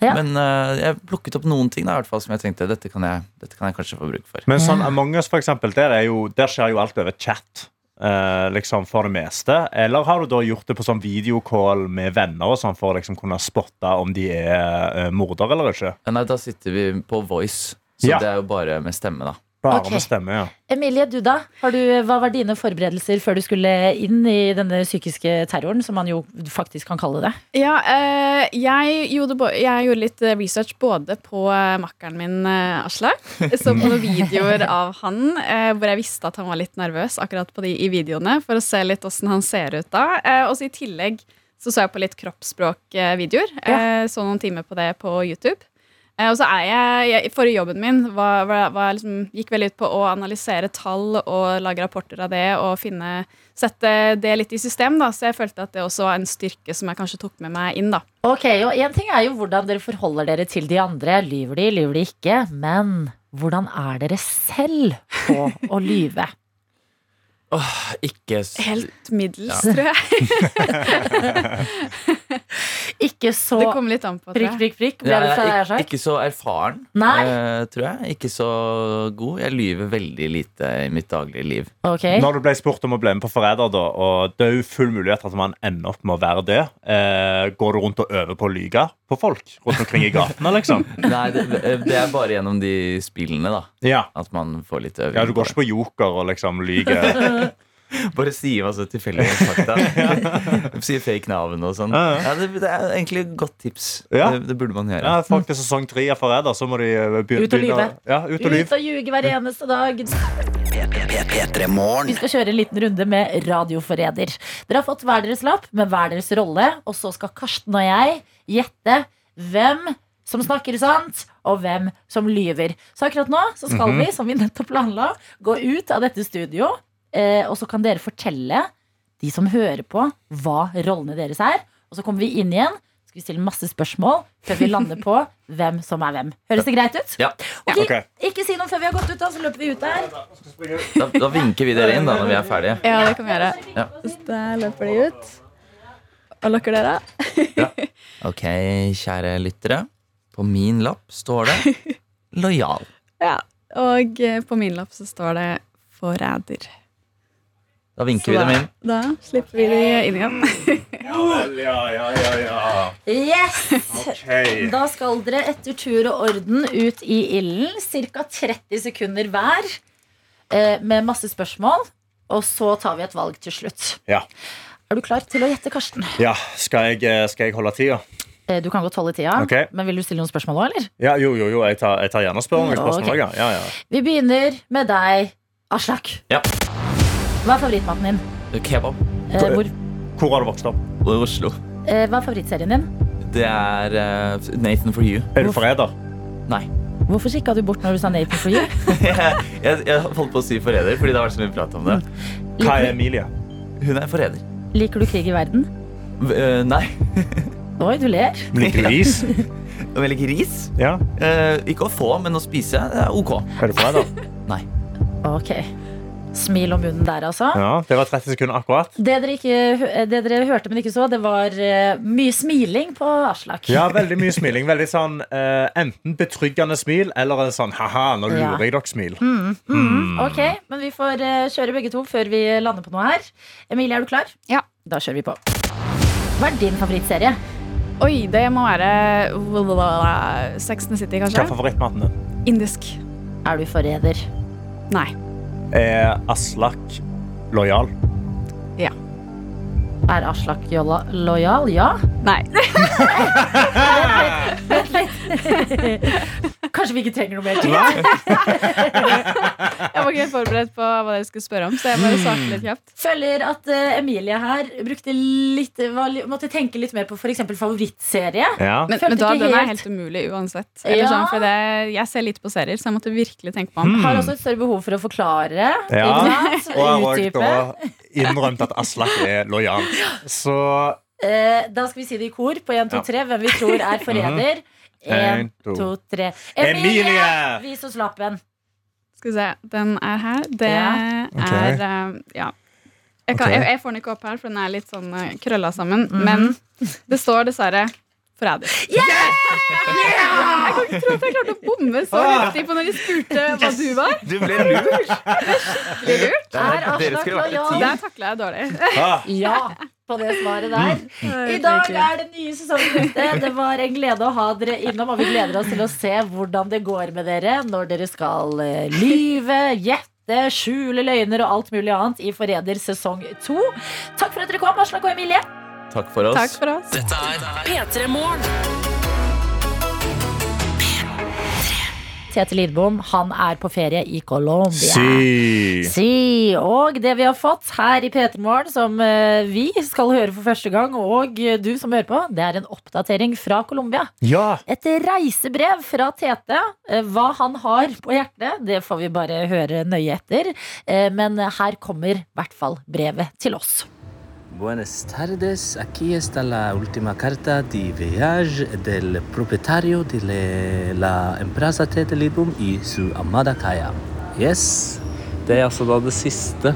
Ja. Men uh, jeg plukket opp noen ting da, i hvert fall, som jeg tenkte dette kan jeg, dette kan jeg kanskje få bruk for. Men sånn Among us, for eksempel, der, er jo, der skjer jo alt over chat. Uh, liksom for det meste Eller har du da gjort det på sånn videocall med venner og sånn for å liksom kunne spotte om de er uh, morder eller ikke? Nei, da sitter vi på voice. Så Ja. det er jo bare med stemme, da. Bare okay. med stemme, ja. Emilie, du da? Har du, hva var dine forberedelser før du skulle inn i denne psykiske terroren, som man jo faktisk kan kalle det? Ja, eh, jeg, gjorde, jeg gjorde litt eh, research både på eh, makkeren min, Aslak. Så på noen videoer av han eh, hvor jeg visste at han var litt nervøs akkurat på de i videoene, for å se litt åssen han ser ut da. Eh, og så i tillegg så så jeg på litt kroppsspråkvideoer. Ja. så noen timer på det på YouTube. Eh, og så er jeg, jeg Forrige jobben min var, var, var liksom, gikk veldig ut på å analysere tall og lage rapporter av det og finne, sette det litt i system. da, Så jeg følte at det også var en styrke som jeg kanskje tok med meg inn. da. Ok, og En ting er jo hvordan dere forholder dere til de andre. Lyver de, lyver de ikke? Men hvordan er dere selv på å lyve? Åh, Ikke s- Helt middels, Ja. tror jeg. Ikke så Det kommer litt an på. prikk, prikk, prikk. Ja, ikke, ikke så erfaren, Nei. eh, tror jeg. Ikke så god. Jeg lyver veldig lite i mitt daglige liv. Okay. Når du ble spurt om å bli med på Forræder, da, og det er jo full mulighet at man ender opp med å være det, uh, går du rundt og øver på å lyge på folk rundt omkring i gatene, liksom? Nei, det, det er bare gjennom de spillene, da. Ja. At man får litt øving. ja, du går ikke på Joker og liksom lyger. Bare si masse tilfeldige fakta. sier fake navn og sånn. Ja, det, det er egentlig et godt tips. Ja. Det, det burde man gjøre. Ja, folk til sesong tre er Forræder, så må de eh, begynne Ut og lyve. Ja, ut og Ut og ljuge hver eneste dag. Vi skal kjøre en liten runde med radioforræder. Dere har fått hver deres lapp med hver deres rolle, og så skal Karsten og jeg gjette hvem som snakker sant, og hvem som lyver. Så akkurat nå så skal Mhm. vi, som vi nettopp planla, gå ut av dette studio, eh, og så kan dere fortelle de som hører på, hva rollene deres er. Og så kommer vi inn igjen, skal vi stille masse spørsmål før vi lander på hvem som er hvem. Høres det greit ut? Ja. Okay. Okay. Ikke si noe før vi har gått ut, da, så løper vi ut der. Da, da vinker vi dere inn da når vi er ferdige. Ja, det kan vi gjøre. Ja. Så Der løper de ut. Og lukker dere. Ok, kjære lyttere. På min lapp står det lojal. Ja. Og eh, på min lapp så står det 'forræder'. Da vinker vi dem inn. da slipper vi de inn igjen. Ja, ja, ja, ja. Yes! Ok. Da skal dere etter tur og orden ut i ilden. Ca. 30 sekunder hver eh, med masse spørsmål. Og så tar vi et valg til slutt. Ja. Er du klar til å gjette, Karsten? ja. Skal, jeg, eh, skal jeg holde tida? Eh, Du kan godt holde tida, okay. men vil du stille noen spørsmål òg, eller? Ja, jo, jo, jo. Jeg tar, jeg tar gjerne spørsmål. Okay. spørsmål ja. Ja, ja. Vi begynner med deg, Aslak. Ja. Hva er favorittmaten din? Kebab. Eh, hvor, Hvor har du vokst opp? Oslo. eh, hva er favorittserien din? Det er eh, Nathan for you. Er du forræder? Nei. Hvorfor kikka du bort når du sa Nathan for you? jeg, jeg, jeg holdt på å si forræder fordi det har vært så mye prat om det. Hva er Emilie? Hun er forræder. Liker du krig i verden? V- eh, nei. Oi, du ler. Liker du is? Om jeg liker ris? Ja. Uh, ikke å få, men å spise det er ok. Er du forræder? Nei. Ok. Smil om munnen der, altså. Ja, Det var 30 sekunder akkurat. Det dere, ikke, det dere hørte, men ikke så, det var eh, mye smiling på Aslak. Ja, veldig mye smiling. Veldig sånn uh, Enten betryggende smil eller en sånn ha-ha, nå lurer jeg dere-smil. Mm, mm. Ok, men vi får eh, kjøre begge to før vi lander på noe her. Emilie, er du klar? Ja. Da kjører vi på. Hva er din favorittserie? Oi, det må være Sex and kanskje City, Hva er favorittmaten din? Indisk. Er du forræder? Nei. Er Aslak lojal? Ja. Er Aslak jolla- lojal? Ja? Nei. Kanskje vi ikke trenger noe mer tid? Forberedt på hva dere skulle spørre om, så jeg bare svarte litt kjapt. Føler at uh, Emilie her brukte litt, var, måtte tenke litt mer på f.eks. favorittserie. Ja. Men, men da, den er helt- umulig uansett. Eller Ja. sånn, for det, jeg ser litt på serier, så jeg måtte virkelig tenke meg om. Har også et større behov for å forklare. Ja, Og jeg har også da innrømt at Aslak er lojal. Så uh, da skal vi si det i kor på 1, 2, 3. Hvem vi tror er forræder. 1, to. 2, 3. Emilie! Emilie! Vis oss lappen. Skal vi se, den er her. Det Ja. Ok. er eh, Ja. Jeg, kan, okay. jeg, jeg får den ikke opp her, for den er litt sånn eh, krølla sammen. Mhm. Men det står dessverre forræder. Jeg kan ikke tro at jeg klarte å bomme så riktig på når de spurte hva du var. Du ble lurt. Skikkelig lurt. Der, lojal? team. Der takla jeg dårlig. ah, Ja, på det svaret der. I dag er det nye sesongen ute. Det var en glede å ha dere innom, og vi gleder oss til å se hvordan det går med dere når dere skal eh, lyve, gjette, skjule løgner og alt mulig annet i Forræder sesong to. Takk for at dere kom, Aslak og Emilie. Takk for oss. Takk for oss. Dette er P3 Morgen. Tete Lidbom, han er på ferie i Colombia. si. Si, og det vi har fått her i P3 Morgen, som eh, vi skal høre for første gang, og du som hører på, det er en oppdatering fra Colombia. Ja. Et reisebrev fra Tete. Eh, Hva han har på hjertet, det får vi bare høre nøye etter. Eh, Men her kommer i hvert fall brevet til oss. Buenas tardes, aquí está la última carta de viaje del propietario de la empresa Tete Lidbom y su amada Kaya. Yes. Det er altså da det siste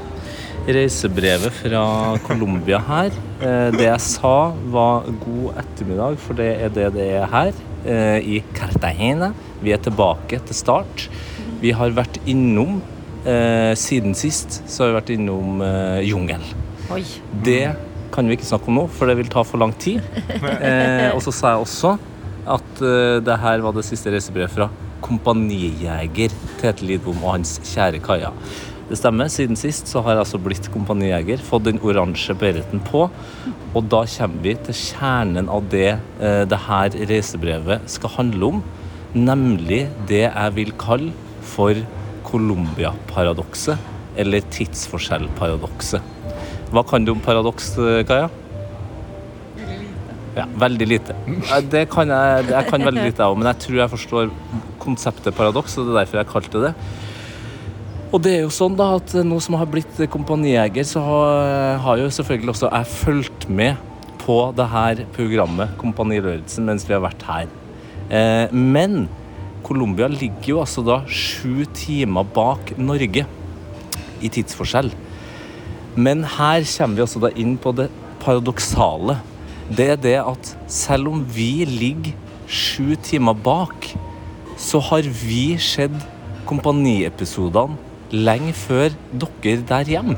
reisebrevet fra Colombia her. Eh, Det jeg sa var god ettermiddag, for det er det det er her, eh, i Cartagena. Vi er tilbake til start. Vi har vært innom, eh, siden sist, så har vi vært innom jungel. Oi. Det kan vi ikke snakke om nå, for det vil ta for lang tid. Eh, og så sa jeg også at uh, det her var det siste reisebrevet fra kompanijeger Tete Lidbom og hans kjære Kaja. Det stemmer. Siden sist så har jeg altså blitt kompanijeger, fått den oransje bereten på. Og da kommer vi til kjernen av det eh, det her reisebrevet skal handle om. Nemlig det jeg vil kalle for Colombia-paradokset. Eller tidsforskjell-paradokset. Hva kan du om paradoks, eh, Kaja? Ja, veldig lite. Det kan jeg, jeg kan veldig lite av, men jeg tror jeg forstår konseptet paradoks, og det er derfor jeg kalte det det. Og det er jo sånn da at nå som jeg har blitt kompanijeger, så har, har jo selvfølgelig også jeg fulgt med på det her programmet Kompani Lauritzen mens vi har vært her. Eh, men Colombia ligger jo altså da sju timer bak Norge i tidsforskjell. Men her kommer vi altså da inn på det paradoksale. Det er det at selv om vi ligger sju timer bak, så har vi sett kompaniepisodene lenge før dere der hjemme.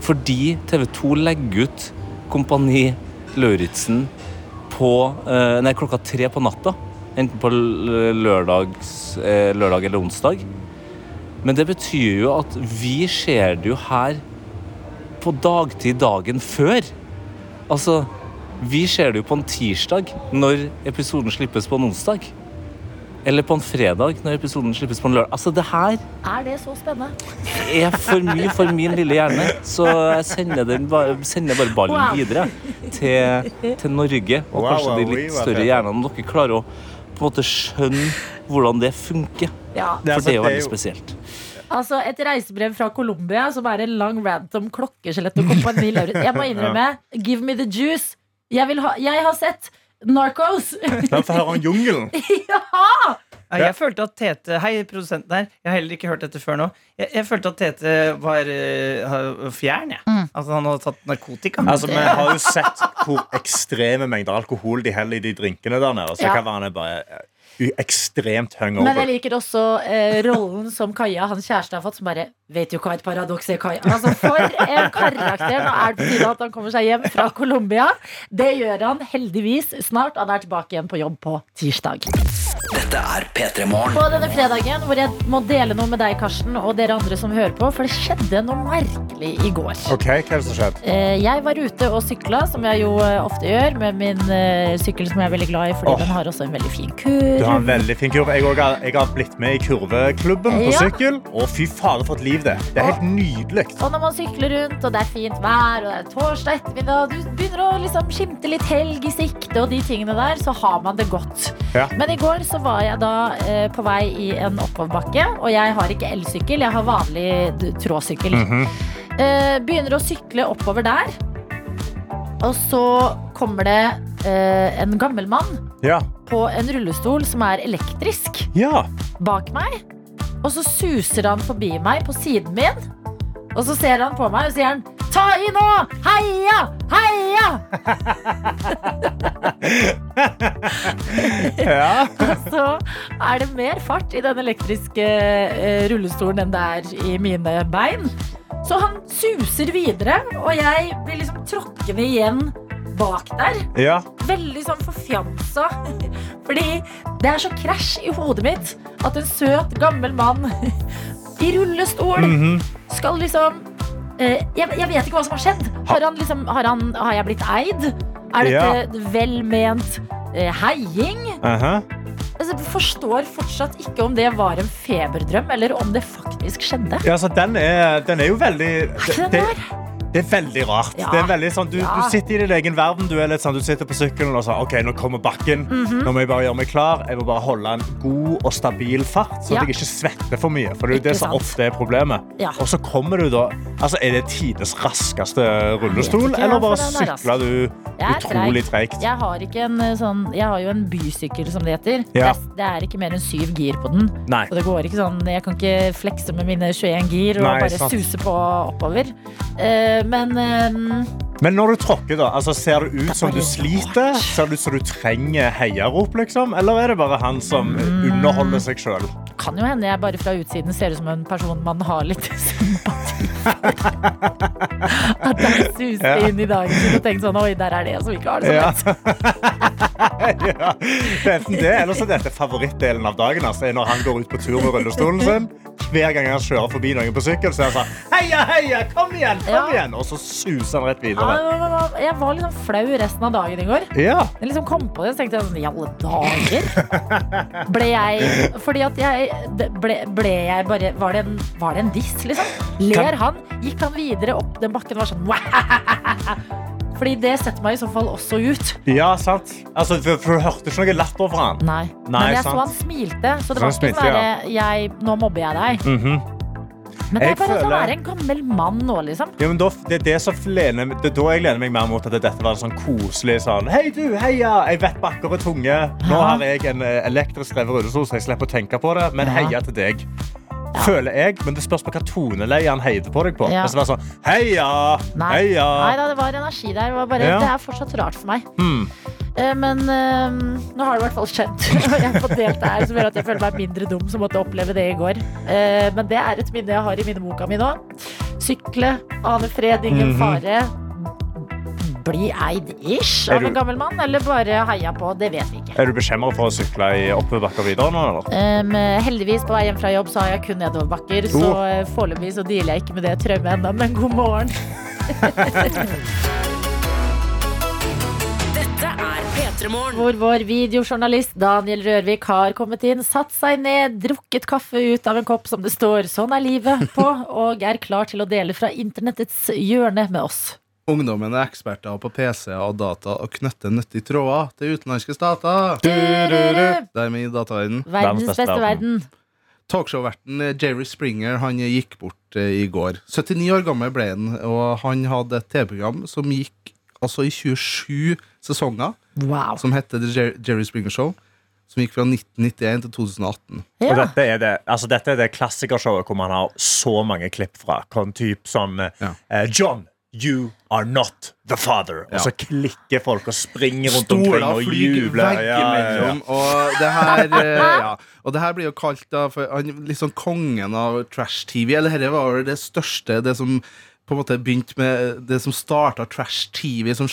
Fordi TV 2 legger ut Kompani Lauritzen eh, klokka tre på natta. Enten på lørdags, eh, lørdag eller onsdag. Men det betyr jo at vi ser det jo her på dagtid dagen før. Altså, vi ser det jo på en tirsdag når episoden slippes på en onsdag. Eller på en fredag når episoden slippes på en lørdag. Altså, det her Er det så spennende? er for mye for min lille hjerne. Så jeg sender, den bare, sender bare ballen Wow. videre til, til Norge. Og Wow, kanskje de litt større hjernene. Om dere klarer å på en måte skjønne hvordan det funker. Ja. For det er jo altså- det er veldig spesielt. Altså Et reisebrev fra Colombia som er en lang rant om klokkeskjelett og kompani Lauritz. Jeg må innrømme, give me the juice. Jeg, vil ha, jeg har sett Narcos. La oss han høre om jungelen. ja! Ja, jeg følte at Tete Hei, produsenten her. Jeg har heller ikke hørt dette før nå. Jeg, jeg følte at Tete var uh, fjern. Jeg. Mm. Altså Han hadde tatt narkotika. Altså, Vi har jo sett hvor ekstreme mengder alkohol de heller i de drinkene der nede. Så Ja. kan være han bare eh, hungover. Men jeg liker også eh, rollen som Kaja, hans kjæreste, har fått, som bare Vet du hva et paradoks er, Kaja? Altså, for en karakter! Nå er det på tide at han kommer seg hjem fra Colombia. Det gjør han heldigvis snart. Han er tilbake igjen på jobb på tirsdag. Dette er P3 Morgen. På denne fredagen hvor jeg må dele noe med deg, Karsten, og dere andre som hører på, for det skjedde noe merkelig i går. Ok, Hva er det som skjedde? Eh, Jeg var ute og sykla, som jeg jo eh, ofte gjør, med min eh, sykkel som jeg er veldig glad i, fordi oh. den har også en veldig fin kurv. Har en veldig fin kurve. Jeg, har, jeg har blitt med i kurveklubben på Ja. sykkel. Og fy fader, for et liv det Det er helt nydelig. Og når man sykler rundt, og det er fint vær, og det er torsdag ettermiddag, du begynner å liksom skimte litt helg i sikte, og de tingene der, så har man det godt. Ja. Men i går så var jeg da eh, på vei i en oppoverbakke, og jeg har ikke elsykkel, jeg har vanlig tråsykkel. Mm -hmm. eh, begynner å sykle oppover der, og så kommer det eh, en gammel mann Ja. På en rullestol som er elektrisk ja. bak meg. Og så suser han forbi meg på siden min. Og så ser han på meg og sier han Ta i nå! Heia! Heia! ja. Og så er det mer fart i den elektriske eh, rullestolen enn det er i mine bein. Så han suser videre, og jeg blir liksom tråkkende igjen bak der. Ja. Veldig sånn forfjamsa. Fordi det er så krasj i hodet mitt at en søt, gammel mann i rullestol Mhm. skal liksom eh, jeg, jeg vet ikke hva som har skjedd. Har, han liksom, har, han, har jeg blitt eid? Er dette ja. velment eh, heiing? Aha. Altså, jeg forstår fortsatt ikke om det var en feberdrøm, eller om det faktisk skjedde. Ja, så den er, den er jo veldig Er ikke den det, rar? Det er veldig rart. Ja. Det er veldig sånn, du, Ja. du sitter i din egen verden. Du sånn, du sitter på sykkelen og sånn, ok, nå kommer bakken. Mhm. Nå må jeg bare gjøre meg klar. Jeg må bare holde en god og stabil fart, så Ja. jeg ikke svetter for mye. For det er det som ofte er problemet. Og så kommer du da Altså, Er det tidenes raskeste rullestol, ikke, eller bare er sykler du utrolig tregt? Jeg har ikke en eh, sånn Jeg har jo en bysykkel, som det heter. Det, er, det er ikke mer enn syv gir på den. Nei. Så det går ikke sånn Jeg kan ikke flekse med mine 21 gir og Nei, bare sant. suse på oppover. Eh, men um... Men når du tråkker, da, altså, ser det ut som du sliter? Ser det ut som du trenger heiarop, liksom? Eller er det bare han som Mm. underholder seg sjøl? kan jo hende jeg bare fra utsiden ser ut som en person man har litt sympati. At jeg suste Ja. inn i dagen sin og tenkte sånn Oi, der er det som ikke har det så Ja. lett. ja. Det er enten det, eller så er dette favorittdelen av dagen. Altså, når han går ut på tur med rullestolen sin. Hver gang han kjører forbi noen på sykkel, så er han sånn Heia, heia, kom igjen! kom Ja. igjen Og så suser han rett videre. Jeg var sånn flau resten av dagen i går. Ja. Jeg liksom kom på det, så tenkte jeg sånn I alle dager? Ble jeg Fordi at jeg ble, ble jeg bare Var det en, var det en diss, liksom? Ler han? Gikk han videre opp den bakken og var sånn Fordi det setter meg i så fall også ut. Ja, sant. Altså, for, for du hørte ikke noe latter fra han. Nei. Nei, Men jeg sant. så han smilte, så det var ikke smilte, bare derre jeg, Nå mobber jeg deg. Mhm. Men det Jeg er bare at han føler- er en gammel mann nå, liksom. Ja, men da, det det lener, det er da jeg lener meg mer mot at dette var en sånn koselig sånn Hei, du, heia! Jeg vet bakker og tunge. Nå har jeg en eh, elektrisk drevet rullestol, så jeg slipper å tenke på det. Men heia til deg. Føler jeg, men det spørs på hva toneleie han heier på deg på. Ja. Det sånn Heia! Nei. Heia! Nei da, det var energi der. Det, var bare, Ja. det er fortsatt rart for meg. Hmm. Eh, Men eh, nå har det i hvert fall skjedd. Og jeg har fått delt det her, som gjør at jeg føler meg mindre dum som måtte oppleve det i går. Eh, Men det er et minne jeg har i minneboka mi nå. Sykle, ane fred, ingen Mhm. fare. Bli eid ish av du- en gammel mann, eller bare heia på. Det vet vi ikke. Er du bekymra for å sykle i oppoverbakker videre nå, eller? Um, heldigvis på vei hjem fra jobb så har jeg kun nedoverbakker, så Oh. så foreløpig så dealer jeg ikke med det traumet ennå, men god morgen. Dette er P3 Morgen. Hvor vår videojournalist Daniel Rørvik har kommet inn, satt seg ned, drukket kaffe ut av en kopp som det står 'Sånn er livet' på, og er klar til å dele fra internettets hjørne med oss. Ungdommen er eksperter på PC og data og knytter nyttige tråder til utenlandske stater. Dermed i dataverden. Verdens beste verden. Talkshow-verten Jerry Springer han gikk bort eh, i går. 79 år gammel ble han, og han hadde et TV-program som gikk altså i 27 sesonger. Wow. som heter The Jerry Springer Show. Som gikk fra 1991 til 2018. Og dette er det, altså dette er det klassikershowet hvor man har så mange klipp fra. Kon-type sånn eh, John, you are not the father. Og så klikker folk og springer rundt omkring og jubler. Ja, ja, ja. Og det her eh, ja. Og det her blir jo kalt da for han, liksom kongen av trash-TV. Eller dette var det største, det som på en måte begynte med Det som starta trash-TV som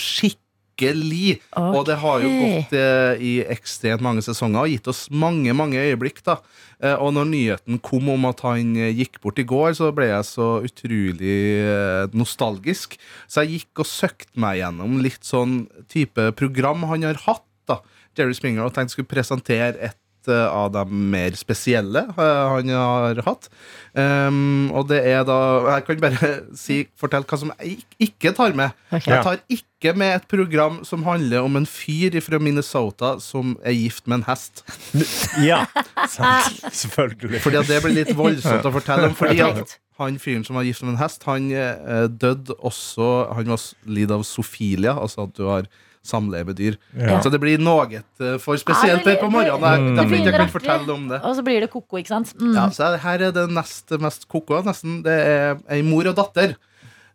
skikkelig. Og det har jo gått eh, i ekstremt mange sesonger og gitt oss mange mange øyeblikk. da Eh, Og når nyheten kom om at han eh, gikk bort i går, så ble jeg så utrolig eh, nostalgisk. Så jeg gikk og søkte meg gjennom litt sånn type program han har hatt. da Jerry Springer og tenkte skulle presentere et eh, av de mer spesielle eh, han har hatt. Um, og det er da Jeg kan bare si, fortelle hva som jeg ikke tar med. Okay. Jeg tar ikke med et program som handler om en fyr fra Minnesota som er gift med en hest. Ja, sant. Selvfølgelig. Fordi at det blir litt voldsomt å fortelle om. Fordi at han fyren som var gift med en hest, han eh, døde også Han var lidd av sofilia, altså at du har samleie med dyr. Ja. Så det blir noe eh, for spesielt her på morgenen. det- Jeg- det Derfor jeg kan fortelle om det. Og så blir det koko, ikke sant? Mm. Ja, så er- her er det nest mest koko, nesten. Det er ei mor og datter.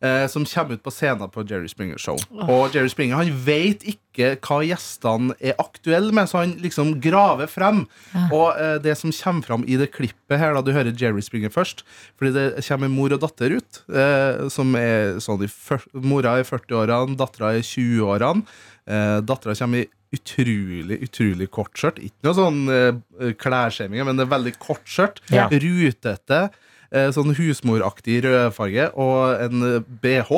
Eh, som kommer ut på scenen på Jerry Springer Show. Og Jerry Springer han vet ikke hva gjestene er aktuelle med, så han liksom graver frem. Og eh, det som kommer frem i det klippet her, da du hører Jerry Springer først Fordi det kommer mor og datter ut, eh, som er sånn i Mora er i 40-årene, dattera er i 20-årene. Eh, dattera kommer i utrolig, utrolig kort skjørt. Ikke noe sånn eh, klærskjeming, men det er veldig kort skjørt. Ja. Rutete, eh, sånn husmoraktig rødfarge og en eh, BH.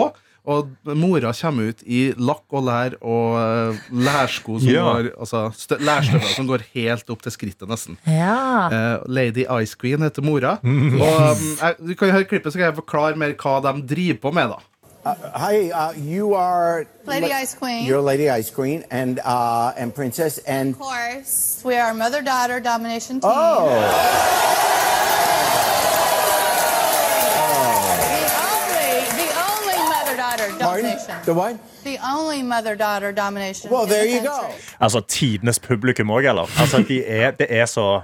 Og mora kommer ut i lakk og lær og eh, lærsko som Ja. går Altså stø- lærstøvler som går helt opp til skrittet, nesten. Ja. Eh, Lady Ice Queen heter mora. Mm. Og um, jeg, Du kan høre klippet, så kan jeg forklare mer hva de driver på med. da Uh, hi, uh, you are Lady Ice Queen. You're Lady Ice Queen and uh, and Princess and Of course, we are mother-daughter domination team. Oh. The only, the only mother-daughter domination. The what? The only mother-daughter domination. Well, there the you go. country. Altså tidenes publikum òg, eller? Altså, de er, det er så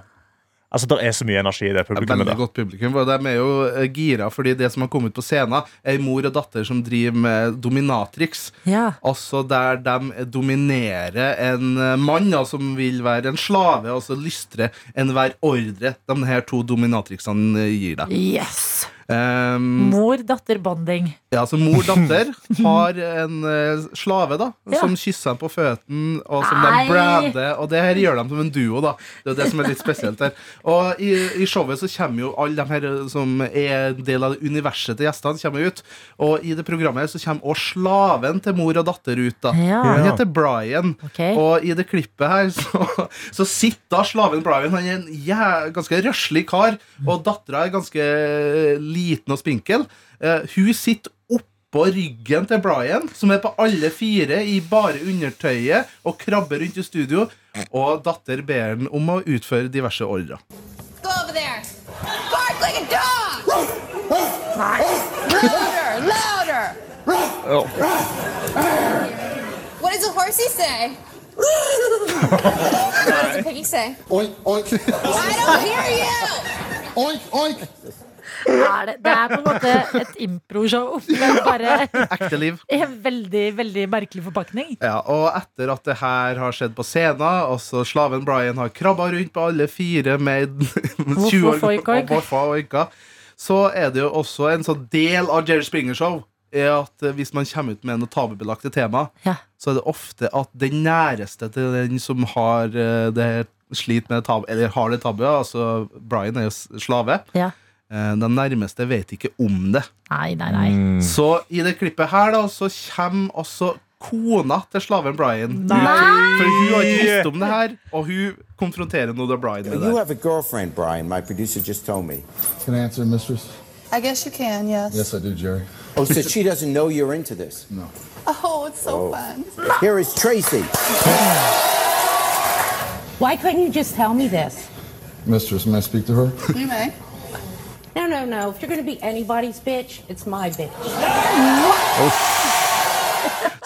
Altså, Det er så mye energi i det publikummet. Veldig godt publikum. De er jo eh, gira, fordi det som har kommet på scenen, er ei mor og datter som driver med dominatrix. Ja. Altså der de dominerer en eh, mann da, som vil være en slave, og så lystrer enhver ordre de her to dominatrixene gir deg. Yes. Um, Mor-datter-bonding. ja, så Mor-datter har en uh, slave da Ja. som kysser dem på føttene, og som de brander. Og det her gjør de som en duo. da Det er det som er litt spesielt her. Og i, i showet så kommer jo alle de her eh, som er en del av det universet til gjestene, kommer ut. Og i det programmet her så kommer også slaven til mor og datter ut. da Ja. Han heter Brian. Okay. Og i det klippet her så, så sitter da slaven Brian. Han er en ganske røslig kar, og dattera er ganske liten og spinkel. Eh, hun sitter oppå ryggen til Brian, som er på alle fire i bare undertøyet, og krabber rundt i studio. Og datter ber han om å utføre diverse ordrer. Go over there. Bark like a dog. louder, louder. What does a horsey say? what does a piggy say? Oink, oink. I don't hear you. Oink, oink. Er det, det er på en måte et improshow, men bare Ekte liv. i en veldig, veldig merkelig forpakning. Ja, og etter at det her har skjedd på scenen, og så slaven Brian har krabba rundt på alle fire med 20 år og voffa og oinka, så er det jo også en sånn del av Jerry Springer Show er at hvis man kommer ut med noe tabubelagte tema, Ja. så er det ofte at den næreste til den som har eh, det sliter slit med tabu, eller har det tabuet, altså Brian er jo slave, Ja. Eh, de nærmeste vet ikke om det. Nei, nei, nei. Så i det klippet her da Så kommer også kona til slaven Brian. Nei! For hun har ikke visst om det her Og hun konfronterer nå Brian med You det have a girlfriend, Brian. My producer just told me. Can I answer, mistress? I guess you can, yes. Yes, I do, Jerry. Oh, so she doesn't know you're into this? No. Oh, it's so Oh. fun. Here is Tracy. Why couldn't you just tell me this? Mistress, may I speak to her? You may. No, no, no. If you're going to be anybody's bitch, it's my bitch.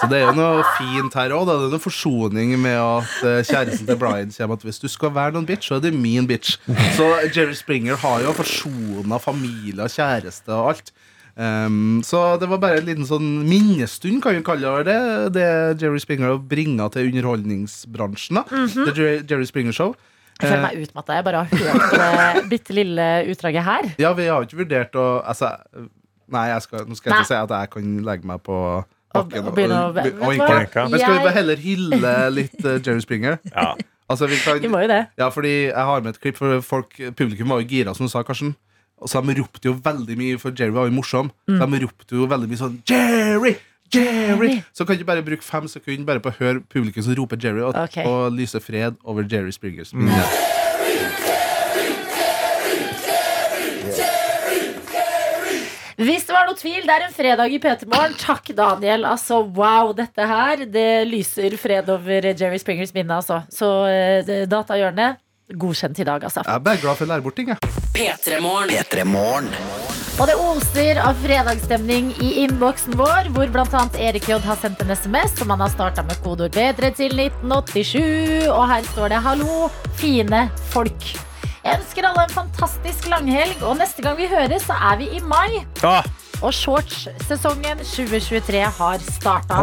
Så det er jo noe fint her òg. Det er noe forsoning med at eh, kjæresten til Brian sier at hvis du skal være noen bitch, så er det min bitch. Så Jerry Springer har jo forsona familie og kjæreste og alt. Um, så det var bare en liten sånn minnestund, kan vi kalle det. Det Jerry Springer har bringa til underholdningsbransjen. da -hmm. The Jerry, Jerry Springer Show. Jeg føler Eh, meg utmatta. Jeg bare har hørt det bitte lille utdraget her. ja, vi har jo ikke vurdert å altså, Nei, jeg skal, nå skal jeg ikke si at jeg kan legge meg på bakken og og, vet og hva? Men skal vi bare heller hylle litt uh, Jerry Springer? Altså, vi, kan, Vi må jo det. Ja, fordi jeg har med et klipp, for folk, publikum var jo gira, som du sa, Karsten. Og så De ropte jo veldig mye, for Jerry var jo morsom. Mm. Så De ropte jo veldig mye sånn Jerry! Jerry! Så kan du bare bruke fem sekunder bare på å høre publikum som roper Jerry, og, okay. og lyse fred over Jerry Springers minne. Hvis det var noe tvil, det er en fredag i P3 Morgen. Takk, Daniel. Altså, wow, dette her, det lyser fred over Jerry Springers minne, altså. Så uh, Datahjørnet, godkjent i dag, altså. Jeg er bare glad for å lære bort ting, jeg. P3morgen. Og det oser av fredagsstemning i innboksen vår, hvor bl.a. Erik J har sendt en SMS som han har starta med kodeord bedre til 1987. Og her står det 'Hallo, fine folk'. Jeg ønsker alle en fantastisk langhelg, og neste gang vi høres, så er vi i mai. Ah, Og shortssesongen 2023 har starta.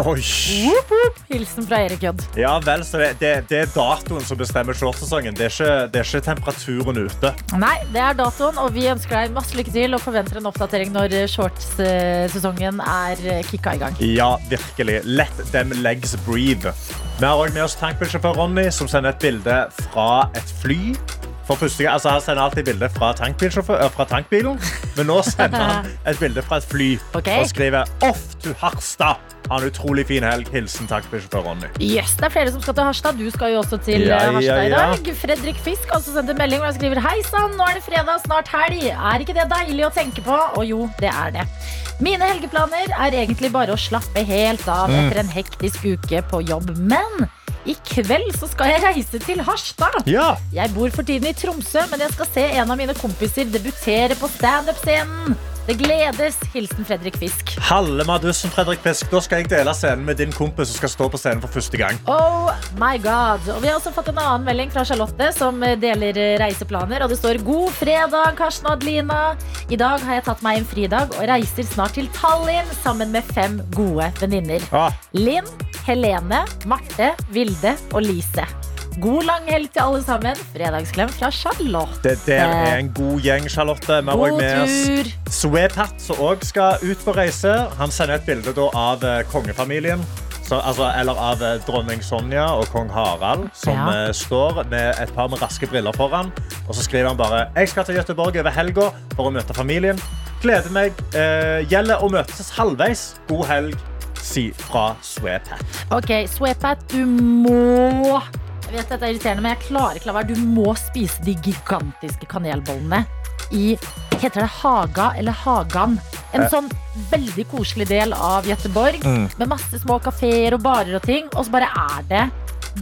Hilsen fra Erik J. ja vel, så det, det, det er datoen som bestemmer shortsesongen. Det det er ikke temperaturen ute. Nei, det er datoen, og vi ønsker deg masse lykke til og forventer en oppdatering når shortssesongen er kicka i gang. Ja, virkelig. Let them legs breathe. Vi har òg med oss tankbilsjåfør Ronny, som sender et bilde fra et fly. For første gang, altså Han sender alltid bilde fra, øh, fra tankbilen, men nå sender han et bilde fra et fly okay. og skriver 'Off to Harstad'. Ha en utrolig fin helg. Hilsen tankbilsjåfør Ronny. Yes, det er flere som skal til Harstad. Du skal jo også til Ja, eh, Harstad i ja, ja. dag. Fredrik Fisk har også sendt en melding hvor han skriver Hei sann, nå er det fredag, snart helg. Er ikke det deilig å tenke på? Og jo, det er det. Mine helgeplaner er egentlig bare å slappe helt av Mm. etter en hektisk uke på jobb. Men i kveld så skal jeg reise til Harstad. Ja. Jeg bor for tiden i Tromsø, men jeg skal se en av mine kompiser debutere på standup-scenen. Det gledes. Hilsen Fredrik Fisk. Halle Madussen, Fredrik Fisk. Da skal jeg dele scenen med din kompis som skal stå på scenen for første gang. Oh my god. Og vi har også fått en annen melding fra Charlotte som deler eh, reiseplaner. Og det står God fredag, Karsten og Adelina. I dag har jeg tatt meg en fridag og reiser snart til Tallinn sammen med fem gode venninner. Ah. Linn, Helene, Marte, Vilde og Lise. God langhelg til alle sammen. Fredagsklem fra Charlotte. Det der er en god gjeng, Charlotte. Vi har også med oss. Swepat, som også skal ut på reise. Han sender et bilde da, av eh, kongefamilien. Så, altså, eller av eh, dronning Sonja og kong Harald, som Ja. eh, står med et par med raske briller foran. Og så skriver han bare Jeg skal til Gøteborg over helga for å møte familien. Gleder meg. Eh, gjelder å møtes halvveis. God helg, si fra Swepat. Ok, Swepat, du må Jeg vet dette er irriterende, men jeg klarer ikke la være. Du må spise de gigantiske kanelbollene i Heter det Haga eller Hagan? En sånn veldig koselig del av Gøteborg. Mm. med masse små kafeer og barer og ting. Og så bare er det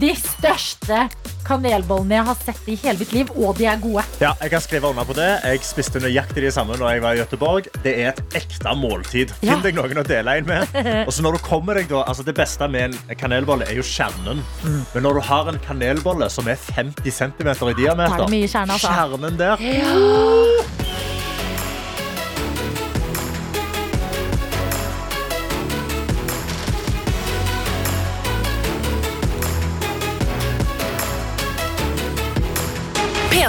de største kanelbollene jeg har sett i hele mitt liv, og de er gode. Ja, jeg kan skrive under på det. Jeg spiste nøyaktig de samme når jeg var i Gøteborg. Det er et ekte måltid. Ja. Finn deg noen å dele en med. Og så når du kommer deg da, altså Det beste med en kanelbolle er jo kjernen. Mm. Men når du har en kanelbolle som er 50 cm i er diameter det kjerne, altså. Kjernen der